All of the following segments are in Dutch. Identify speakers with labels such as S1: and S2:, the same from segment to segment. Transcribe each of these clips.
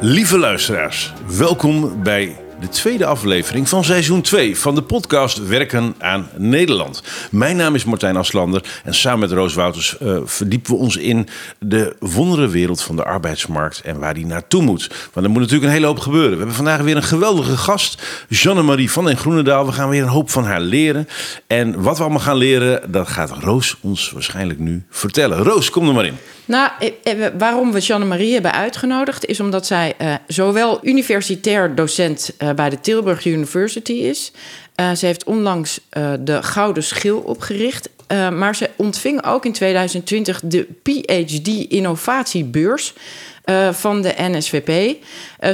S1: Lieve luisteraars, welkom bij de tweede aflevering van seizoen 2 van de podcast Werken aan Nederland. Mijn naam is Martijn Aslander en samen met Roos Wouters uh, verdiepen we ons in de wondere wereld van de arbeidsmarkt en waar die naartoe moet. Want er moet natuurlijk een hele hoop gebeuren. We hebben vandaag weer een geweldige gast, Jeanne-Marie van den Groenendaal. We gaan weer een hoop van haar leren. En wat we allemaal gaan leren, dat gaat Roos ons waarschijnlijk nu vertellen. Roos, kom er maar in.
S2: Nou, eh, eh, waarom we Jeanne-Marie hebben uitgenodigd... is omdat zij uh, zowel universitair docent bij de Tilburg University is... Ze heeft onlangs de Gouden Schil opgericht... maar ze ontving ook in 2020 de PhD Innovatiebeurs... van de NSVP.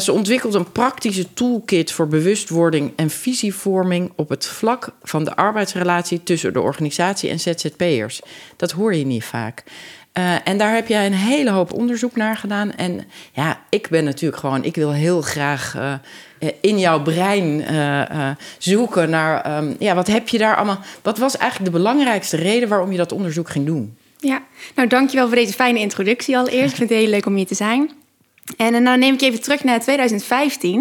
S2: ze ontwikkelt een praktische toolkit voor bewustwording en visievorming op het vlak van de arbeidsrelatie tussen de organisatie en ZZP'ers. Dat hoor je niet vaak. Uh, en daar heb jij een hele hoop onderzoek naar gedaan. En ja, ik ben natuurlijk gewoon, ik wil heel graag uh, in jouw brein zoeken naar, um, ja, wat heb je daar allemaal? Wat was eigenlijk de belangrijkste reden waarom je dat onderzoek ging doen?
S3: Ja, nou dankjewel voor deze fijne introductie allereerst. Ik vind het heel leuk om hier te zijn. En dan nou neem ik even terug naar 2015.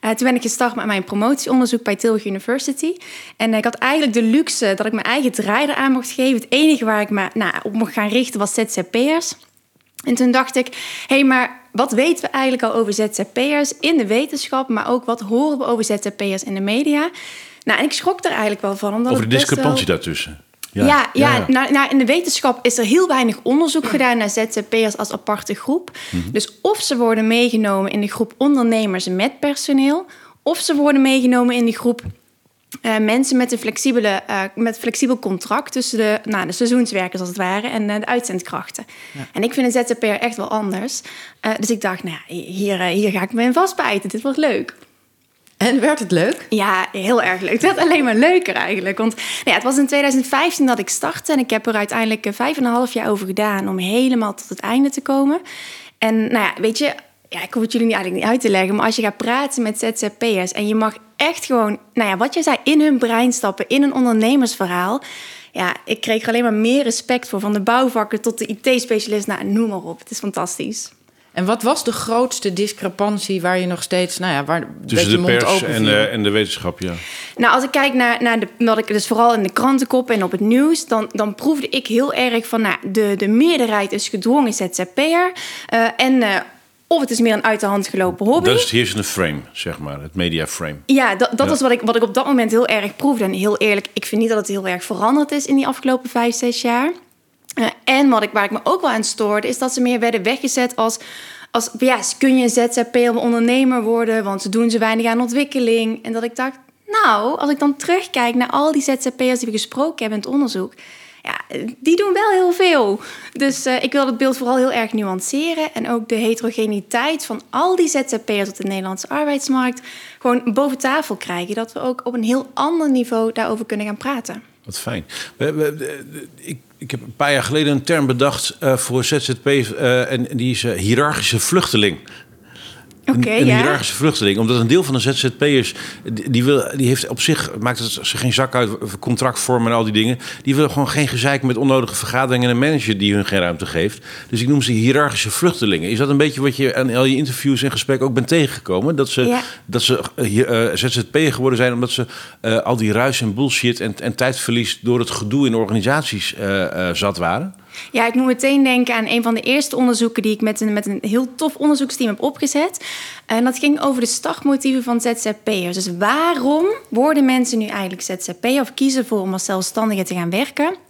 S3: Uh, toen ben ik gestart met mijn promotieonderzoek bij Tilburg University. En ik had eigenlijk de luxe dat ik mijn eigen draai aan mocht geven. Het enige waar ik me nou, op mocht gaan richten was ZZP'ers. En toen dacht ik, hé, hey, maar wat weten we eigenlijk al over ZZP'ers in de wetenschap, maar ook wat horen we over ZZP'ers in de media? Nou, en ik schrok er eigenlijk wel van.
S1: Omdat over de discrepantie daartussen.
S3: Ja, ja, ja, Nou, nou, in de wetenschap is er heel weinig onderzoek gedaan naar ZZP'ers als aparte groep. Mhm. Dus of ze worden meegenomen in de groep ondernemers met personeel, of ze worden meegenomen in de groep uh, mensen met een flexibele, uh, met flexibel contract tussen de, nou, de seizoenswerkers als het ware en uh, de uitzendkrachten. Ja. En ik vind een ZZP'er echt wel anders. dus ik dacht, nou ja, hier, hier ga ik me in vastbijten. Dit wordt leuk.
S2: En werd het leuk?
S3: Ja, heel erg leuk. Het werd alleen maar leuker eigenlijk. Want nou ja, het was in 2015 dat ik startte. En ik heb er uiteindelijk vijf en een half jaar over gedaan om helemaal tot het einde te komen. En nou ja, weet je, ja, ik hoef het jullie niet eigenlijk niet uit te leggen. Maar als je gaat praten met ZZP'ers en je mag echt gewoon, nou ja, wat je zei, in hun brein stappen, in een ondernemersverhaal. Ja, ik kreeg er alleen maar meer respect voor. Van de bouwvakker tot de IT-specialist. Nou, noem maar op. Het is fantastisch.
S2: En wat was de grootste discrepantie waar je nog steeds, nou ja, waar
S1: tussen de pers en de, en de wetenschap, ja.
S3: Nou, als ik kijk naar, naar de, wat ik dus vooral in de krantenkop en op het nieuws, dan, dan proefde ik heel erg van, nou, de, de meerderheid is gedwongen ZZP'er uh, en uh, of het is meer een uit de hand gelopen hobby.
S1: Dat is het een frame, zeg maar, het media frame.
S3: Ja, dat, dat is wat ik, wat ik op dat moment heel erg proefde. En heel eerlijk, ik vind niet dat het heel erg veranderd is in die afgelopen vijf, zes jaar. Uh, en wat ik, waar ik me ook wel aan stoorde, is dat ze meer werden weggezet als als, ja, kun je een ZZP'er ondernemer worden, want ze doen ze weinig aan ontwikkeling. En dat ik dacht, nou, als ik dan terugkijk naar al die ZZP'ers die we gesproken hebben in het onderzoek, ja, die doen wel heel veel. Dus uh, ik wil het beeld vooral heel erg nuanceren. En ook de heterogeniteit van al die ZZP'ers op de Nederlandse arbeidsmarkt gewoon boven tafel krijgen. Dat we ook op een heel ander niveau daarover kunnen gaan praten.
S1: Wat fijn. We, ik ik heb een paar jaar geleden een term bedacht uh, voor ZZP. Uh, en die is uh, hiërarchische vluchteling.
S3: Okay,
S1: een, hiërarchische vluchteling. Omdat een deel van de ZZP'ers, die, wil, die heeft op zich, maakt het ze geen zak uit, contractvorm en al die dingen. Die willen gewoon geen gezeik met onnodige vergaderingen en een manager die hun geen ruimte geeft. Dus ik noem ze hiërarchische vluchtelingen. Is dat een beetje wat je aan al je interviews en gesprekken ook bent tegengekomen? Dat ze, dat ze uh, eh, ZZP'er geworden zijn omdat ze uh, al die ruis en bullshit en, en tijdverlies door het gedoe in organisaties uh, zat waren?
S3: Ja, ik moet meteen denken aan een van de eerste onderzoeken die ik met een, met een heel tof onderzoeksteam heb opgezet. En dat ging over de startmotieven van ZZP'ers. Dus waarom worden mensen nu eigenlijk ZZP'er of kiezen voor om als zelfstandige te gaan werken?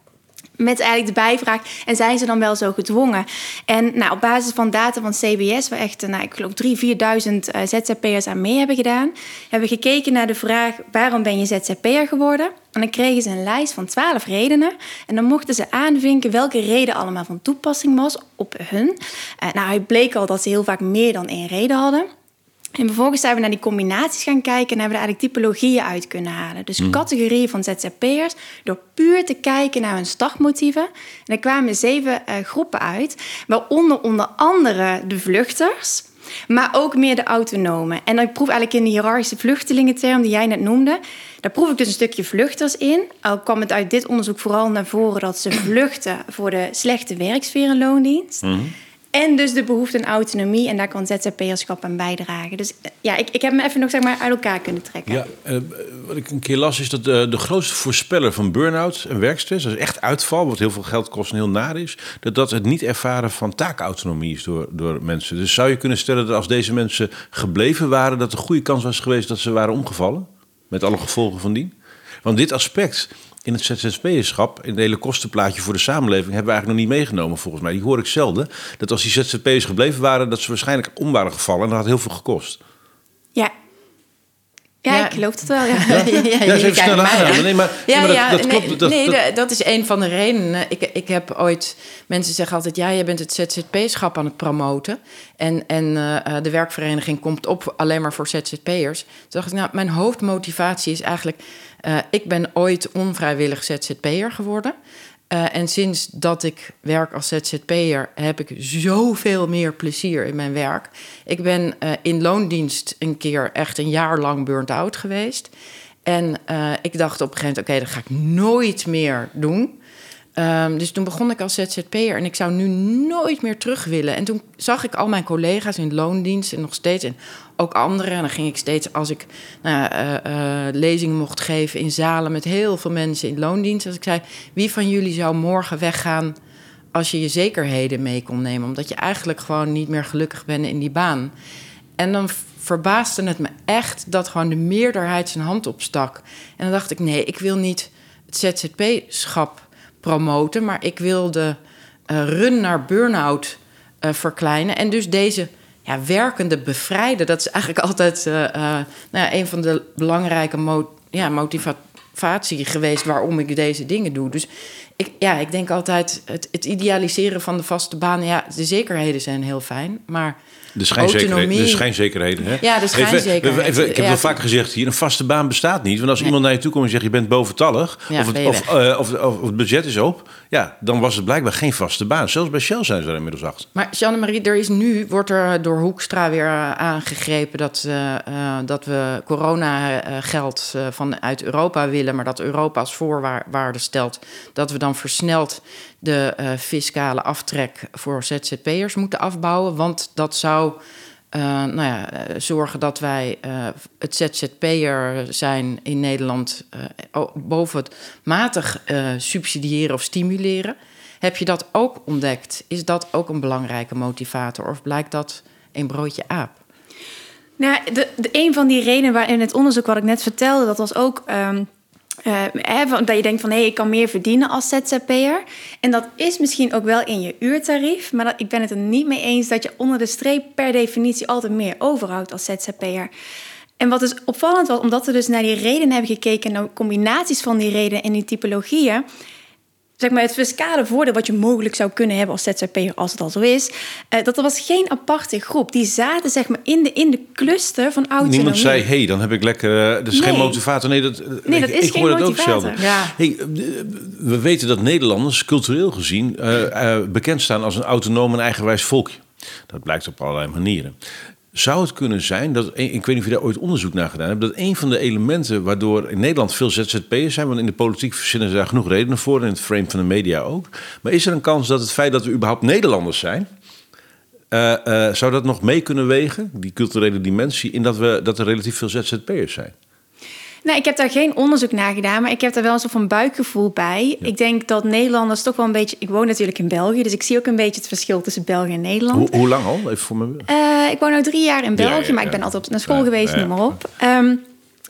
S3: Met eigenlijk de bijvraag, en zijn ze dan wel zo gedwongen? En nou, op basis van data van CBS, waar echt, nou, ik geloof 3.000, 4.000 uh, ZZP'ers aan mee hebben gedaan, hebben we gekeken naar de vraag, waarom ben je ZZP'er geworden? En dan kregen ze een lijst van 12 redenen. En dan mochten ze aanvinken welke reden allemaal van toepassing was op hun. Uh, nou, het bleek al dat ze heel vaak meer dan één reden hadden. En vervolgens zijn we naar die combinaties gaan kijken en hebben we eigenlijk typologieën uit kunnen halen. Dus mm. categorieën van ZZP'ers, door puur te kijken naar hun startmotieven. En er kwamen zeven uh, groepen uit, waaronder onder andere de vluchters, maar ook meer de autonomen. En dan proef eigenlijk in de hiërarchische vluchtelingenterm die jij net noemde, daar proef ik dus een stukje vluchters in. Al kwam het uit dit onderzoek vooral naar voren dat ze vluchten voor de slechte werksfeer en loondienst. Mm. En dus de behoefte aan autonomie. En daar kan ZZP'erschap aan bijdragen. Dus eh, ja, ik, ik heb me even nog zeg maar, uit elkaar kunnen trekken.
S1: Ja, eh, wat ik een keer las is dat eh, de grootste voorspeller van burn-out en werkstress... dat is echt uitval, wat heel veel geld kost en heel naar is... dat dat het niet ervaren van taakautonomie is door, door mensen. Dus zou je kunnen stellen dat als deze mensen gebleven waren... dat een goede kans was geweest dat ze waren omgevallen? Met alle gevolgen van dien? Want dit aspect in het ZZP'erschap, in het hele kostenplaatje voor de samenleving, hebben we eigenlijk nog niet meegenomen volgens mij. Die hoor ik zelden. Dat als die ZZP'ers gebleven waren, dat ze waarschijnlijk om waren gevallen en dat had heel veel gekost.
S3: Ja. Ja,
S2: Ja.
S3: ik geloof het wel. Ja.
S2: ja, ja,
S1: even snel aanhalen. Nee, maar,
S2: Ja,
S1: nee, maar
S2: ja,
S1: dat, dat
S2: nee,
S1: klopt. Dat,
S2: nee,
S1: dat-
S2: dat, dat is een van de redenen. Ik, ik heb ooit... Mensen zeggen altijd, ja, je bent het ZZP-schap aan het promoten. En, en eh, eh, de werkvereniging komt op alleen maar voor ZZP'ers. Toen dacht ik, nou, mijn hoofdmotivatie is eigenlijk... eh, ik ben ooit onvrijwillig ZZP'er geworden. Eh, en sinds dat ik werk als ZZP'er heb ik zoveel meer plezier in mijn werk. Ik ben eh, in loondienst een keer echt een jaar lang burnt out geweest. En eh, ik dacht op een gegeven moment, oké, dat ga ik nooit meer doen. Ehm, dus toen begon ik als ZZP'er en ik zou nu nooit meer terug willen. En toen zag ik al mijn collega's in loondienst en nog steeds, en ook anderen. En dan ging ik steeds, als ik nou, eh, eh, lezingen mocht geven in zalen met heel veel mensen in loondienst. Als ik zei, wie van jullie zou morgen weggaan als je je zekerheden mee kon nemen? Omdat je eigenlijk gewoon niet meer gelukkig bent in die baan. En dan verbaasde het me echt dat gewoon de meerderheid zijn hand opstak. En dan dacht ik, nee, ik wil niet het ZZP-schap promoten, maar ik wil de eh, run naar burn-out eh, verkleinen. En dus deze ja, werkende bevrijden. Dat is eigenlijk altijd eh, nou ja, een van de belangrijke mo ja, motivatie geweest waarom ik deze dingen doe. Dus ik, ja, ik denk altijd, het, het idealiseren van de vaste baan, ja, de zekerheden zijn heel fijn, maar
S1: De schijnzekerheden.
S2: autonomie-
S1: De schijnzekerheden hè?
S2: Ja, schijnzekerheid.
S1: even- ik heb
S2: Ja.
S1: wel vaak gezegd hier, een vaste baan bestaat niet. Want als
S2: Nee.
S1: iemand naar je toe komt en zegt, je bent boventallig...
S2: Ja,
S1: of, het, of, eh, of, of het budget is op... ja, dan was het blijkbaar geen vaste baan. Zelfs bij Shell zijn ze er inmiddels achter.
S2: Maar Jeanne-Marie, er is nu, wordt er door Hoekstra weer eh, aangegrepen dat, eh, dat we corona-geld vanuit Europa willen, maar dat Europa als voorwaarde stelt dat we dan versneld de fiscale aftrek voor ZZP'ers moeten afbouwen. Want dat zou eh, nou ja, eh, zorgen dat wij eh, het ZZP'er zijn in Nederland boven het matig subsidiëren of stimuleren. Heb je dat ook ontdekt? Is dat ook een belangrijke motivator? Of blijkt dat een broodje aap?
S3: Nou, de, de, een van die redenen waarin het onderzoek wat ik net vertelde, dat was ook ehm, van- dat je denkt van hé, ik kan meer verdienen als ZZP'er. En dat is misschien ook wel in je uurtarief, maar dat, ik ben het er niet mee eens dat je onder de streep per definitie altijd meer overhoudt als ZZP'er. En wat dus opvallend was, omdat we dus naar die redenen hebben gekeken, naar combinaties van die redenen en die typologieën, zeg maar, het fiscale voordeel wat je mogelijk zou kunnen hebben als ZZP'er, als het al zo is, eh, dat er was geen aparte groep. Die zaten zeg maar in de, in de cluster van autonomie.
S1: Niemand zei, hé, hey, dan heb ik lekker... eh, dat is geen motivator. Nee, dat,
S3: Nee, dat
S1: ik,
S3: is
S1: ik
S3: geen
S1: hoor het ook
S3: motivator.
S1: zelden.
S2: Ja.
S1: Hey, eh, we weten dat Nederlanders cultureel gezien eh, eh, bekend staan als een autonoom en eigenwijs volkje. Dat blijkt op allerlei manieren. Zou het kunnen zijn dat, ik weet niet of je daar ooit onderzoek naar gedaan hebt, dat een van de elementen waardoor in Nederland veel ZZP'ers zijn, want in de politiek verzinnen ze daar genoeg redenen voor, in het frame van de media ook. Maar is er een kans dat het feit dat we überhaupt Nederlanders zijn, eh, eh, zou dat nog mee kunnen wegen, die culturele dimensie, in dat, we, dat er relatief veel ZZP'ers zijn?
S3: Nou, ik heb daar geen onderzoek naar gedaan, maar ik heb daar wel een soort van buikgevoel bij. Ik denk dat Nederlanders toch wel een beetje. Ik woon natuurlijk in België, dus ik zie ook een beetje het verschil tussen België en Nederland.
S1: Hoe, hoe lang al? Even voor me.
S3: Eh, ik woon nu drie jaar in België,
S1: Ja, ja,
S3: maar ik ben altijd op, naar school geweest, noem maar op. Ehm,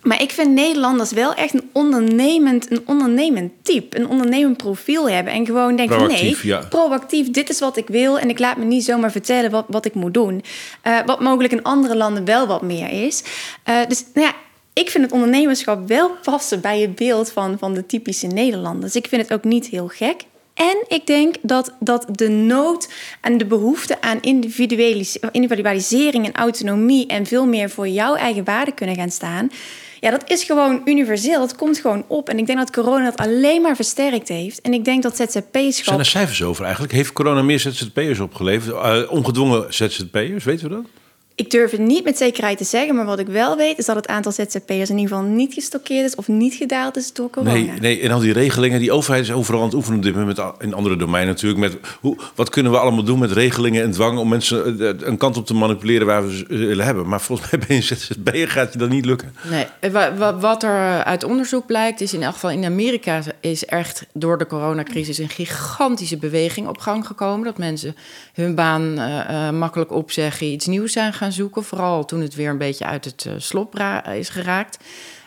S3: maar ik vind Nederlanders wel echt een ondernemend, een ondernemend type, een ondernemend profiel hebben. En gewoon denken, nee,
S1: Proactief, ja.
S3: proactief, dit is wat ik wil. En ik laat me niet zomaar vertellen wat, wat ik moet doen. Eh, wat mogelijk in andere landen wel wat meer is. Eh, dus nou ja, ik vind het ondernemerschap wel passen bij het beeld van, van de typische Nederlanders. Ik vind het ook niet heel gek. En ik denk dat, dat de nood en de behoefte aan individualis- individualisering en autonomie en veel meer voor jouw eigen waarde kunnen gaan staan. Ja, dat is gewoon universeel. Dat komt gewoon op. En ik denk dat corona dat alleen maar versterkt heeft. En ik denk dat
S1: Zijn
S3: ZZP-schap...
S1: er cijfers over eigenlijk? Heeft corona meer ZZP'ers opgeleverd? Eh, ongedwongen ZZP'ers, weten we dat?
S3: Ik durf het niet met zekerheid te zeggen, maar wat ik wel weet is dat het aantal ZZP'ers in ieder geval niet gestockeerd is of niet gedaald is door corona.
S1: Nee, nee, en al die regelingen, die overheid is overal aan het oefenen op dit moment, met, in andere domeinen natuurlijk. Met hoe, wat kunnen we allemaal doen met regelingen en dwang om mensen eh, een kant op te manipuleren waar we ze willen hebben. Maar volgens mij ben je ZZP'er, gaat je dat niet lukken.
S2: Nee, wa- wat er uit onderzoek blijkt, is in elk geval in Amerika is echt door de coronacrisis een gigantische beweging op gang gekomen. Dat mensen hun baan eh, eh, makkelijk opzeggen, iets nieuws zijn gaan zoeken. Vooral toen het weer een beetje uit het eh, slop ra- is geraakt.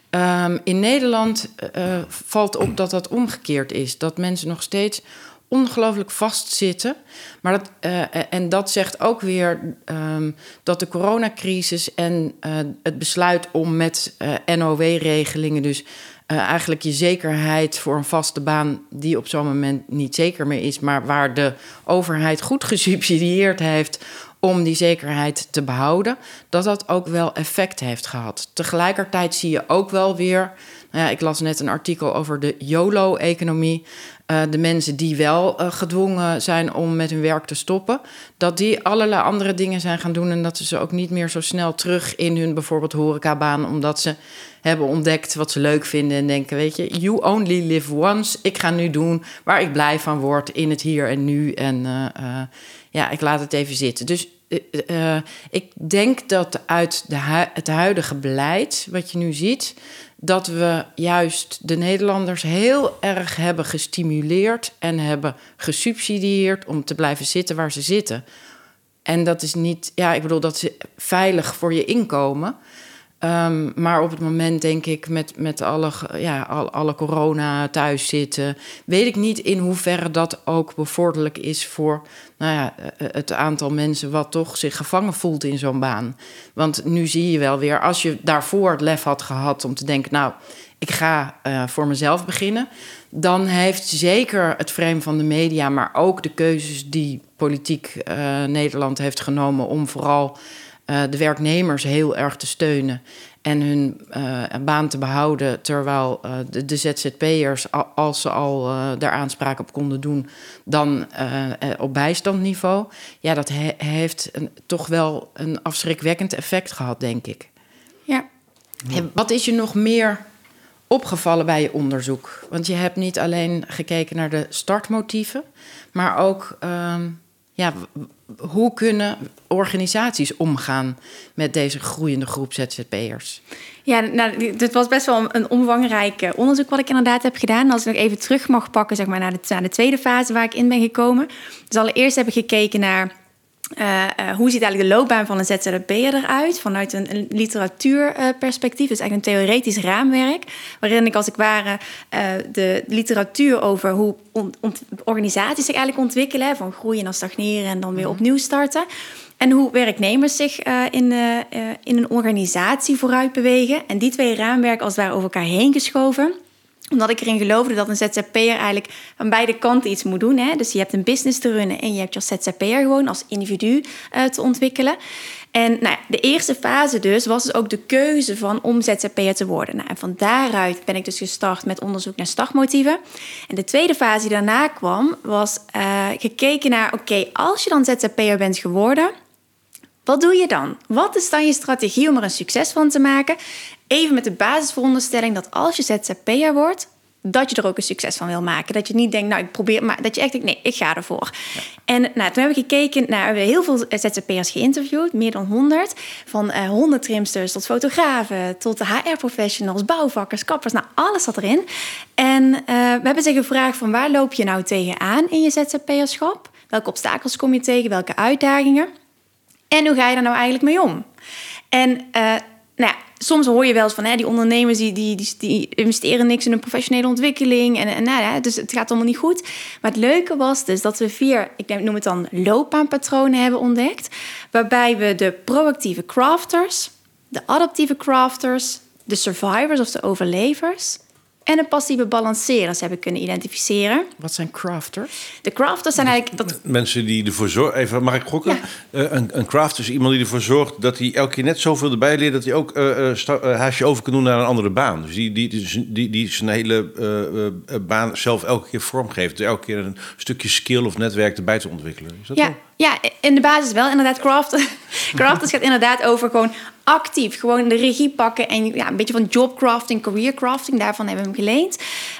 S2: Ehm, in Nederland eh, eh, valt op dat dat omgekeerd is. Dat mensen nog steeds ongelooflijk vastzitten. Maar dat, eh, en dat zegt ook weer ehm, dat de coronacrisis en eh, het besluit om met eh, NOW-regelingen, dus eh, eigenlijk je zekerheid voor een vaste baan, die op zo'n moment niet zeker meer is, maar waar de overheid goed gesubsidieerd heeft om die zekerheid te behouden, dat dat ook wel effect heeft gehad. Tegelijkertijd zie je ook wel weer, nou ja, ik las net een artikel over de YOLO-economie. Eh, de mensen die wel eh, gedwongen zijn om met hun werk te stoppen, dat die allerlei andere dingen zijn gaan doen en dat ze ze ook niet meer zo snel terug in hun bijvoorbeeld horecabaan, omdat ze hebben ontdekt wat ze leuk vinden en denken, weet je, you only live once. Ik ga nu doen waar ik blij van word in het hier en nu en eh, ja, ik laat het even zitten. Dus eh, eh, ik denk dat uit de het huidige beleid, wat je nu ziet, dat we juist de Nederlanders heel erg hebben gestimuleerd en hebben gesubsidieerd om te blijven zitten waar ze zitten. En dat is niet, ja, ik bedoel, dat is veilig voor je inkomen. Ehm, maar op het moment, denk ik, met, met alle, ja, al- alle corona thuis zitten, weet ik niet in hoeverre dat ook bevorderlijk is voor nou ja, eh, het aantal mensen wat toch zich gevangen voelt in zo'n baan. Want nu zie je wel weer, als je daarvoor het lef had gehad om te denken, nou, ik ga eh, voor mezelf beginnen, dan heeft zeker het frame van de media, maar ook de keuzes die politiek eh, Nederland heeft genomen om vooral eh, de werknemers heel erg te steunen en hun eh, baan te behouden, terwijl eh, de, de ZZP'ers, als ze al daar aanspraak op konden doen, dan op bijstandniveau. Ja, dat he- heeft een, toch wel een afschrikwekkend effect gehad, denk ik.
S3: Ja.
S2: Wat is je nog meer opgevallen bij je onderzoek? Want je hebt niet alleen gekeken naar de startmotieven, maar ook ehm, ja, hoe kunnen organisaties omgaan met deze groeiende groep ZZP'ers?
S3: Ja, nou, dit was best wel een- een omvangrijk eh, onderzoek wat ik inderdaad heb gedaan. Als ik nog even terug mag pakken zeg maar, naar, de, naar de tweede fase waar ik in ben gekomen. Dus allereerst heb ik gekeken naar eh, eh, hoe ziet eigenlijk de loopbaan van een ZZP'er eruit vanuit een, een literatuurperspectief. dus eigenlijk een theoretisch raamwerk, waarin ik als ik ware eh, de literatuur over hoe on- organisaties zich eigenlijk ontwikkelen, van groeien en dan stagneren en dan weer opnieuw starten. En hoe werknemers zich eh, in, eh, eh, in een organisatie vooruit bewegen. En die twee raamwerken als het ware over elkaar heen geschoven omdat ik erin geloofde dat een ZZP'er eigenlijk aan beide kanten iets moet doen. Hè? Dus je hebt een business te runnen en je hebt je als ZZP'er gewoon als individu eh, te ontwikkelen. En nou de eerste fase dus was dus ook de keuze van om ZZP'er te worden. Nou, en van daaruit ben ik dus gestart met onderzoek naar startmotieven. En de tweede fase die daarna kwam was eh, gekeken naar... oké, als je dan ZZP'er bent geworden... Wat doe je dan? Wat is dan je strategie om er een succes van te maken? Even met de basisveronderstelling dat als je ZZP'er wordt, dat je er ook een succes van wil maken. Dat je niet denkt, nou ik probeer, maar dat je echt denkt, nee, ik ga ervoor. En nou, toen hebben we gekeken naar, we heel veel ZZP'ers geïnterviewd, meer dan 100. Van eh hondentrimsters tot fotografen, tot HR-professionals, bouwvakkers, kappers, nou alles zat erin. En eh, we hebben ze gevraagd van waar loop je nou tegenaan in je ZZP'erschap? Welke obstakels kom je tegen? Welke uitdagingen? En hoe ga je daar nou eigenlijk mee om? En eh, nou ja, soms hoor je wel eens van hè, die ondernemers die, die, die, die investeren niks in een professionele ontwikkeling. En, en nou dus het gaat allemaal niet goed. Maar het leuke was dus dat we vier, ik noem het dan loopbaanpatronen hebben ontdekt. Waarbij we de proactieve crafters, de adaptieve crafters, de survivors of de overlevers en een passieve balanceerders hebben kunnen identificeren.
S2: Wat zijn crafters?
S3: De crafters zijn eigenlijk... Dat,
S1: Mensen die ervoor zorgen, even mag ik gokken?
S3: Ja.
S1: Eh, een, een crafter is iemand die ervoor zorgt dat hij elke keer net zoveel erbij leert dat hij ook eh eh, sta- eh, haasje over kan doen naar een andere baan. Dus die, die, die, die, die zijn hele baan zelf elke keer vormgeeft. Dus elke keer een stukje skill of netwerk erbij te ontwikkelen. Is dat
S3: ja,
S1: zo?
S3: ja, in de basis wel. Inderdaad, craft, crafters gaat inderdaad over gewoon actief. Gewoon de regie pakken en ja, een beetje van jobcrafting, career crafting. Daarvan hebben we hem geleend.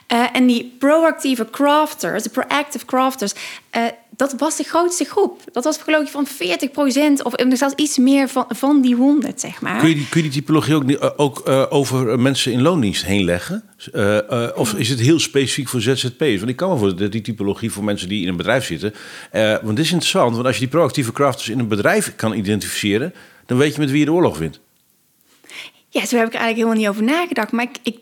S3: Eh, en die proactieve crafters, de proactive crafters... eh, dat was de grootste groep. Dat was geloof ik van 40% of zelfs iets meer van, van die 100, zeg maar.
S1: Kun je, die, kun je die typologie ook, eh, ook eh, over mensen in loondienst heen leggen? Eh, of is het heel specifiek voor ZZP'ers? Want ik kan me voorstellen dat die typologie voor mensen die in een bedrijf zitten... want dit is interessant, want als je die proactieve crafters in een bedrijf kan identificeren... dan weet je met wie je de oorlog wint.
S3: Ja, zo heb ik er eigenlijk helemaal niet over nagedacht. Maar ik, ik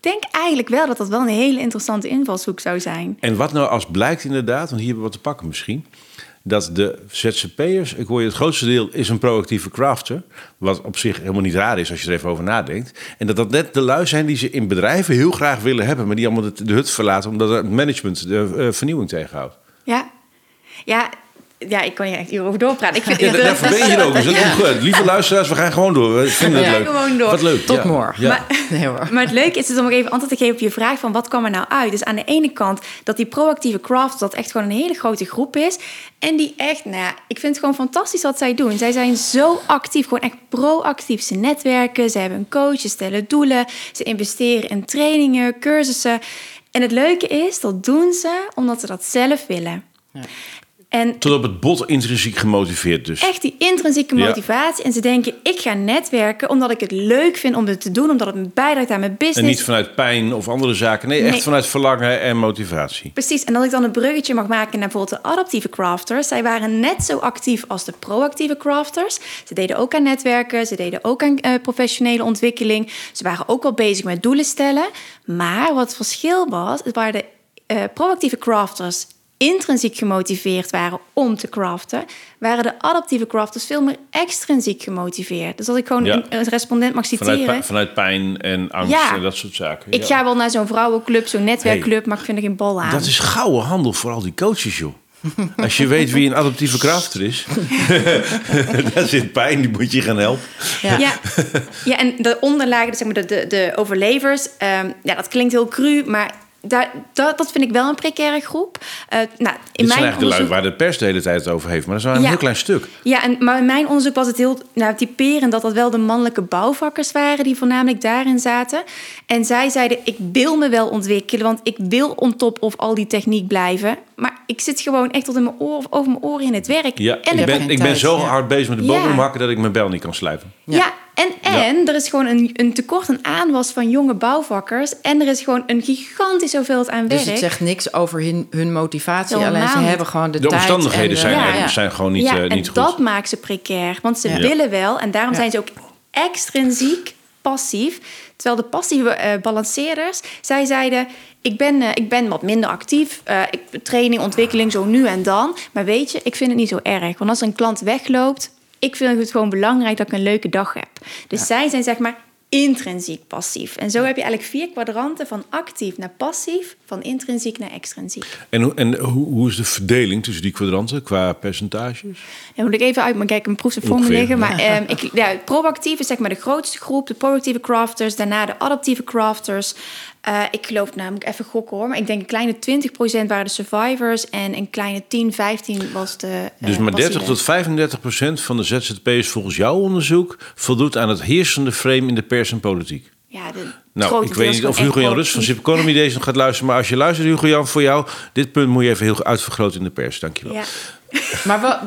S3: denk eigenlijk wel dat dat wel een hele interessante invalshoek zou zijn.
S1: En wat nou als blijkt inderdaad, want hier hebben we wat te pakken misschien... dat de ZZP'ers, ik hoor je het grootste deel is een proactieve crafter... wat op zich helemaal niet raar is als je er even over nadenkt... en dat dat net de lui zijn die ze in bedrijven heel graag willen hebben... maar die allemaal de, hut verlaten omdat het management de eh, vernieuwing tegenhoudt.
S3: Ja, ja, ja ik kan hier echt hierover doorpraten. Ik vind
S1: Ja, daar- daarvoor ben je ook. Dus dat is goed. Lieve luisteraars, we gaan gewoon door. We vinden het
S3: Ja,
S1: leuk.
S3: gewoon door.
S1: Wat leuk.
S2: Tot
S1: ja.
S2: morgen.
S1: Ja.
S3: Maar,
S2: Nee hoor.
S3: maar het leuke is dus om nog even antwoord te geven op je vraag van wat kwam er nou uit? Dus aan de ene kant dat die proactieve craft dat echt gewoon een hele grote groep is. En die echt, nou ja, ik vind het gewoon fantastisch wat zij doen. Zij zijn zo actief, gewoon echt proactief. Ze netwerken, ze hebben een coach, ze stellen doelen. Ze investeren in trainingen, cursussen. En het leuke is, dat doen ze omdat ze dat zelf willen. En
S1: Tot op het bot intrinsiek gemotiveerd dus.
S3: echt die intrinsieke
S1: Ja.
S3: motivatie. En ze denken, ik ga netwerken omdat ik het leuk vind om het te doen. Omdat het me bijdraagt aan mijn business.
S1: En niet vanuit pijn of andere zaken. Nee, echt vanuit verlangen en motivatie.
S3: Precies, en dat ik dan een bruggetje mag maken naar bijvoorbeeld de adaptieve crafters. Zij waren net zo actief als de proactieve crafters. Ze deden ook aan netwerken, ze deden ook aan eh, professionele ontwikkeling. Ze waren ook al bezig met doelen stellen. Maar wat het verschil was, is waar de eh, proactieve crafters intrinsiek gemotiveerd waren om te craften, waren de adaptieve crafters veel meer extrinsiek gemotiveerd. Dus als ik gewoon
S1: Ja.
S3: een, een respondent mag
S1: Vanuit,
S3: citeren.
S1: vanuit pijn en angst
S3: Ja.
S1: en dat soort zaken.
S3: Ik
S1: Ja.
S3: ga wel naar zo'n vrouwenclub, zo'n netwerkclub, maar ik vind er geen bal aan.
S1: Dat is gouden handel voor al die coaches, joh. Als je weet wie een adaptieve crafter is, daar zit pijn, die moet je gaan helpen.
S2: Ja.
S3: Ja. ja, en de onderlagen, zeg maar de, de, de overlevers, ehm, ja, dat klinkt heel cru, maar dat, dat vind ik wel een precaire groep. Eh, nou, in
S1: Dit zijn
S3: mijn
S1: eigenlijk de lui
S3: onderzoek,
S1: waar de pers de hele tijd het over heeft. Maar dat is wel een
S3: Ja.
S1: heel klein stuk.
S3: ja, en, maar in mijn onderzoek was het heel nou, typerend dat dat wel de mannelijke bouwvakkers waren die voornamelijk daarin zaten. En zij zeiden: Ik wil me wel ontwikkelen, want ik wil on top of al die techniek blijven. Maar ik zit gewoon echt tot in mijn oor, over mijn oren in het werk.
S1: Ja,
S3: en
S1: ik ben, ik ben zo hard bezig met de
S3: Ja.
S1: bodemhakken dat ik mijn bel niet kan sluiten.
S3: Ja, en, en er is gewoon een, een tekort aan aanwas van jonge bouwvakkers. En er is gewoon een gigantische hoeveelheid aan
S2: Dus
S3: werk.
S2: het zegt niks over hun, hun motivatie. Alleen ze hebben gewoon de,
S1: De
S2: tijd.
S1: omstandigheden
S2: en de-
S1: zijn,
S3: Ja,
S1: er-
S3: ja.
S1: zijn gewoon niet,
S3: ja,
S1: eh,
S3: en
S1: goed.
S3: dat maakt ze precair. Want ze
S2: Ja.
S3: willen wel, en daarom
S2: Ja.
S3: zijn ze ook extrinsiek passief. Terwijl de passieve eh, balanceerders, zij zeiden... Ik ben, eh, ik ben wat minder actief. eh, ik, training, ontwikkeling, zo nu en dan. Maar weet je, ik vind het niet zo erg. Want als een klant wegloopt... Ik vind het gewoon belangrijk dat ik een leuke dag heb. Dus zij zijn zeg maar intrinsiek passief. En zo heb je eigenlijk vier kwadranten van actief naar passief... van intrinsiek naar extrinsiek.
S1: En, hoe- en hoe, hoe is de verdeling tussen die kwadranten qua percentages?
S3: Dan moet ik even uit mijn kijk een me liggen. Maar ehm, ik, ja, proactief is zeg maar de grootste groep. De proactieve crafters. Daarna de adaptieve crafters. Eh, ik geloof, nou ik even gokken hoor. Maar ik denk een kleine 20% waren de survivors. En een kleine 10, 15 was de eh,
S1: Dus maar 30
S3: passieve.
S1: tot 35 procent van de ZZP'ers volgens jouw onderzoek voldoet aan het heersende frame in de pers en politiek.
S3: Ja, de
S1: Nou, ik weet niet of Hugo Jan Rust van. Zip Economy deze nog gaat luisteren. Maar als je luistert, Hugo Jan, voor jou, dit punt moet je even heel uitvergroten in de pers. Dankjewel.
S3: Ja.
S2: Maar wat,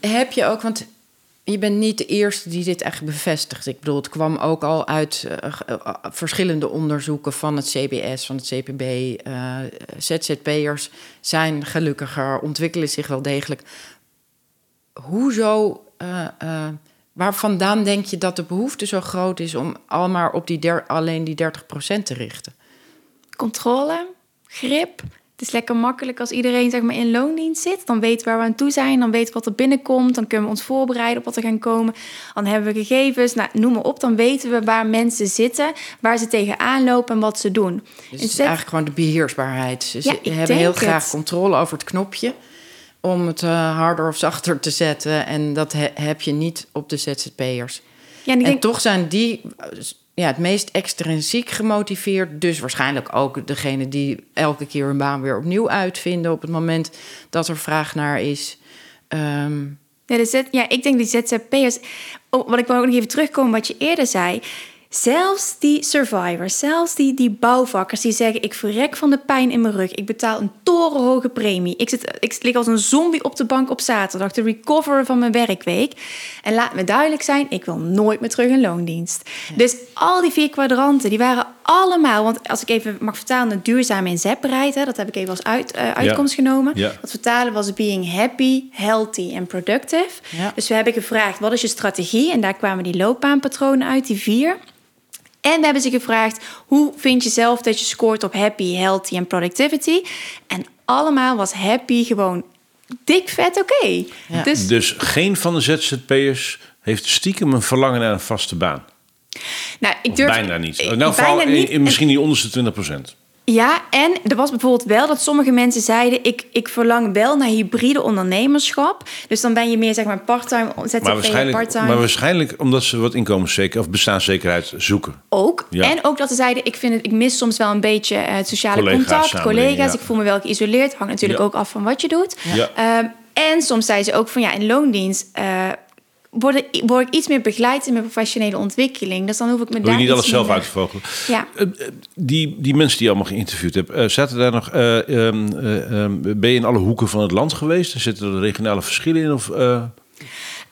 S2: heb je ook, want je bent niet de eerste die dit echt bevestigt. Ik bedoel, het kwam ook al uit eh, eh, verschillende onderzoeken van het CBS, van het CPB. eh, ZZP'ers zijn gelukkiger, ontwikkelen zich wel degelijk. Hoezo, waar vandaan denk je dat de behoefte zo groot is om al maar op die alleen die 30% te richten?
S3: Controle, grip Het is lekker makkelijk als iedereen zeg maar, in loondienst zit. Dan weten we waar we aan toe zijn. Dan weten we wat er binnenkomt. Dan kunnen we ons voorbereiden op wat er gaan komen. Dan hebben we gegevens. Nou, noem maar op. Dan weten we waar mensen zitten. Waar ze tegenaan lopen en wat ze doen.
S2: Dus het is eigenlijk gewoon de beheersbaarheid. Ze
S3: Ja,
S2: hebben heel graag
S3: het.
S2: controle over het knopje. Om het eh, harder of zachter te zetten. En dat he- heb je niet op de ZZP'ers.
S3: Ja, en denk,
S2: toch zijn die ja, het meest extrinsiek gemotiveerd. Dus waarschijnlijk ook degene die elke keer hun baan weer opnieuw uitvinden op het moment dat er vraag naar is. Ehm,
S3: Ja, de Z, ja, ik denk die ZZP'ers... Oh, wat ik wou ook nog even terugkomen wat je eerder zei. Zelfs die survivors, zelfs die, die bouwvakkers die zeggen... ik verrek van de pijn in mijn rug. Ik betaal een torenhoge premie. Ik, zit, ik lig als een zombie op de bank op zaterdag... te recoveren van mijn werkweek. En laat me duidelijk zijn, ik wil nooit meer terug in loondienst. Dus al die vier kwadranten, die waren allemaal... want als ik even mag vertalen naar duurzame inzetbaarheid... Hè, dat heb ik even als uit, eh, uitkomst genomen.
S1: Ja.
S3: Dat vertalen was being happy, healthy en productive.
S2: Ja.
S3: Dus we hebben gevraagd, wat is je strategie? En daar kwamen die loopbaanpatronen uit, die vier. En we hebben ze gevraagd, hoe vind je zelf dat je scoort op happy, healthy en productivity? En allemaal was happy gewoon dik vet oké.
S2: Ja.
S3: Dus
S1: Dus geen van de ZZP'ers heeft stiekem een verlangen naar een vaste baan.
S3: Nou, ik durf
S1: bijna niet.
S3: eh,
S1: Nou,
S3: bijna
S1: vooral in-
S3: niet.
S1: in misschien die onderste 20 procent.
S3: Ja, en er was bijvoorbeeld wel dat sommige mensen zeiden... ik, ik verlang wel naar hybride ondernemerschap. Dus dan ben je meer zeg maar part-time,
S1: Maar
S3: ZZP,
S1: waarschijnlijk,
S3: part-time.
S1: maar waarschijnlijk omdat ze wat inkomenszeker of bestaanszekerheid zoeken.
S3: ook.
S1: Ja.
S3: En ook dat ze zeiden, ik, vind het, ik mis soms wel een beetje eh, het sociale
S1: Collega's,
S3: contact, collega's.
S1: ja.
S3: Ik voel me wel geïsoleerd. Hangt natuurlijk
S1: Ja.
S3: ook af van wat je doet.
S1: Ja.
S3: Ehm, en soms zeiden ze ook van ja, in loondienst eh, word, ik, word ik iets meer begeleid in mijn professionele ontwikkeling. Dus dan hoef ik me
S1: Wil
S3: daar
S1: je niet alles zelf
S3: minder-
S1: uitvogelen?
S3: Ja.
S1: Eh, eh, die, die mensen die je allemaal geïnterviewd hebt, eh, zaten daar nog. eh, ehm, eh, ehm, ben je in alle hoeken van het land geweest? Zitten er regionale verschillen in? Of,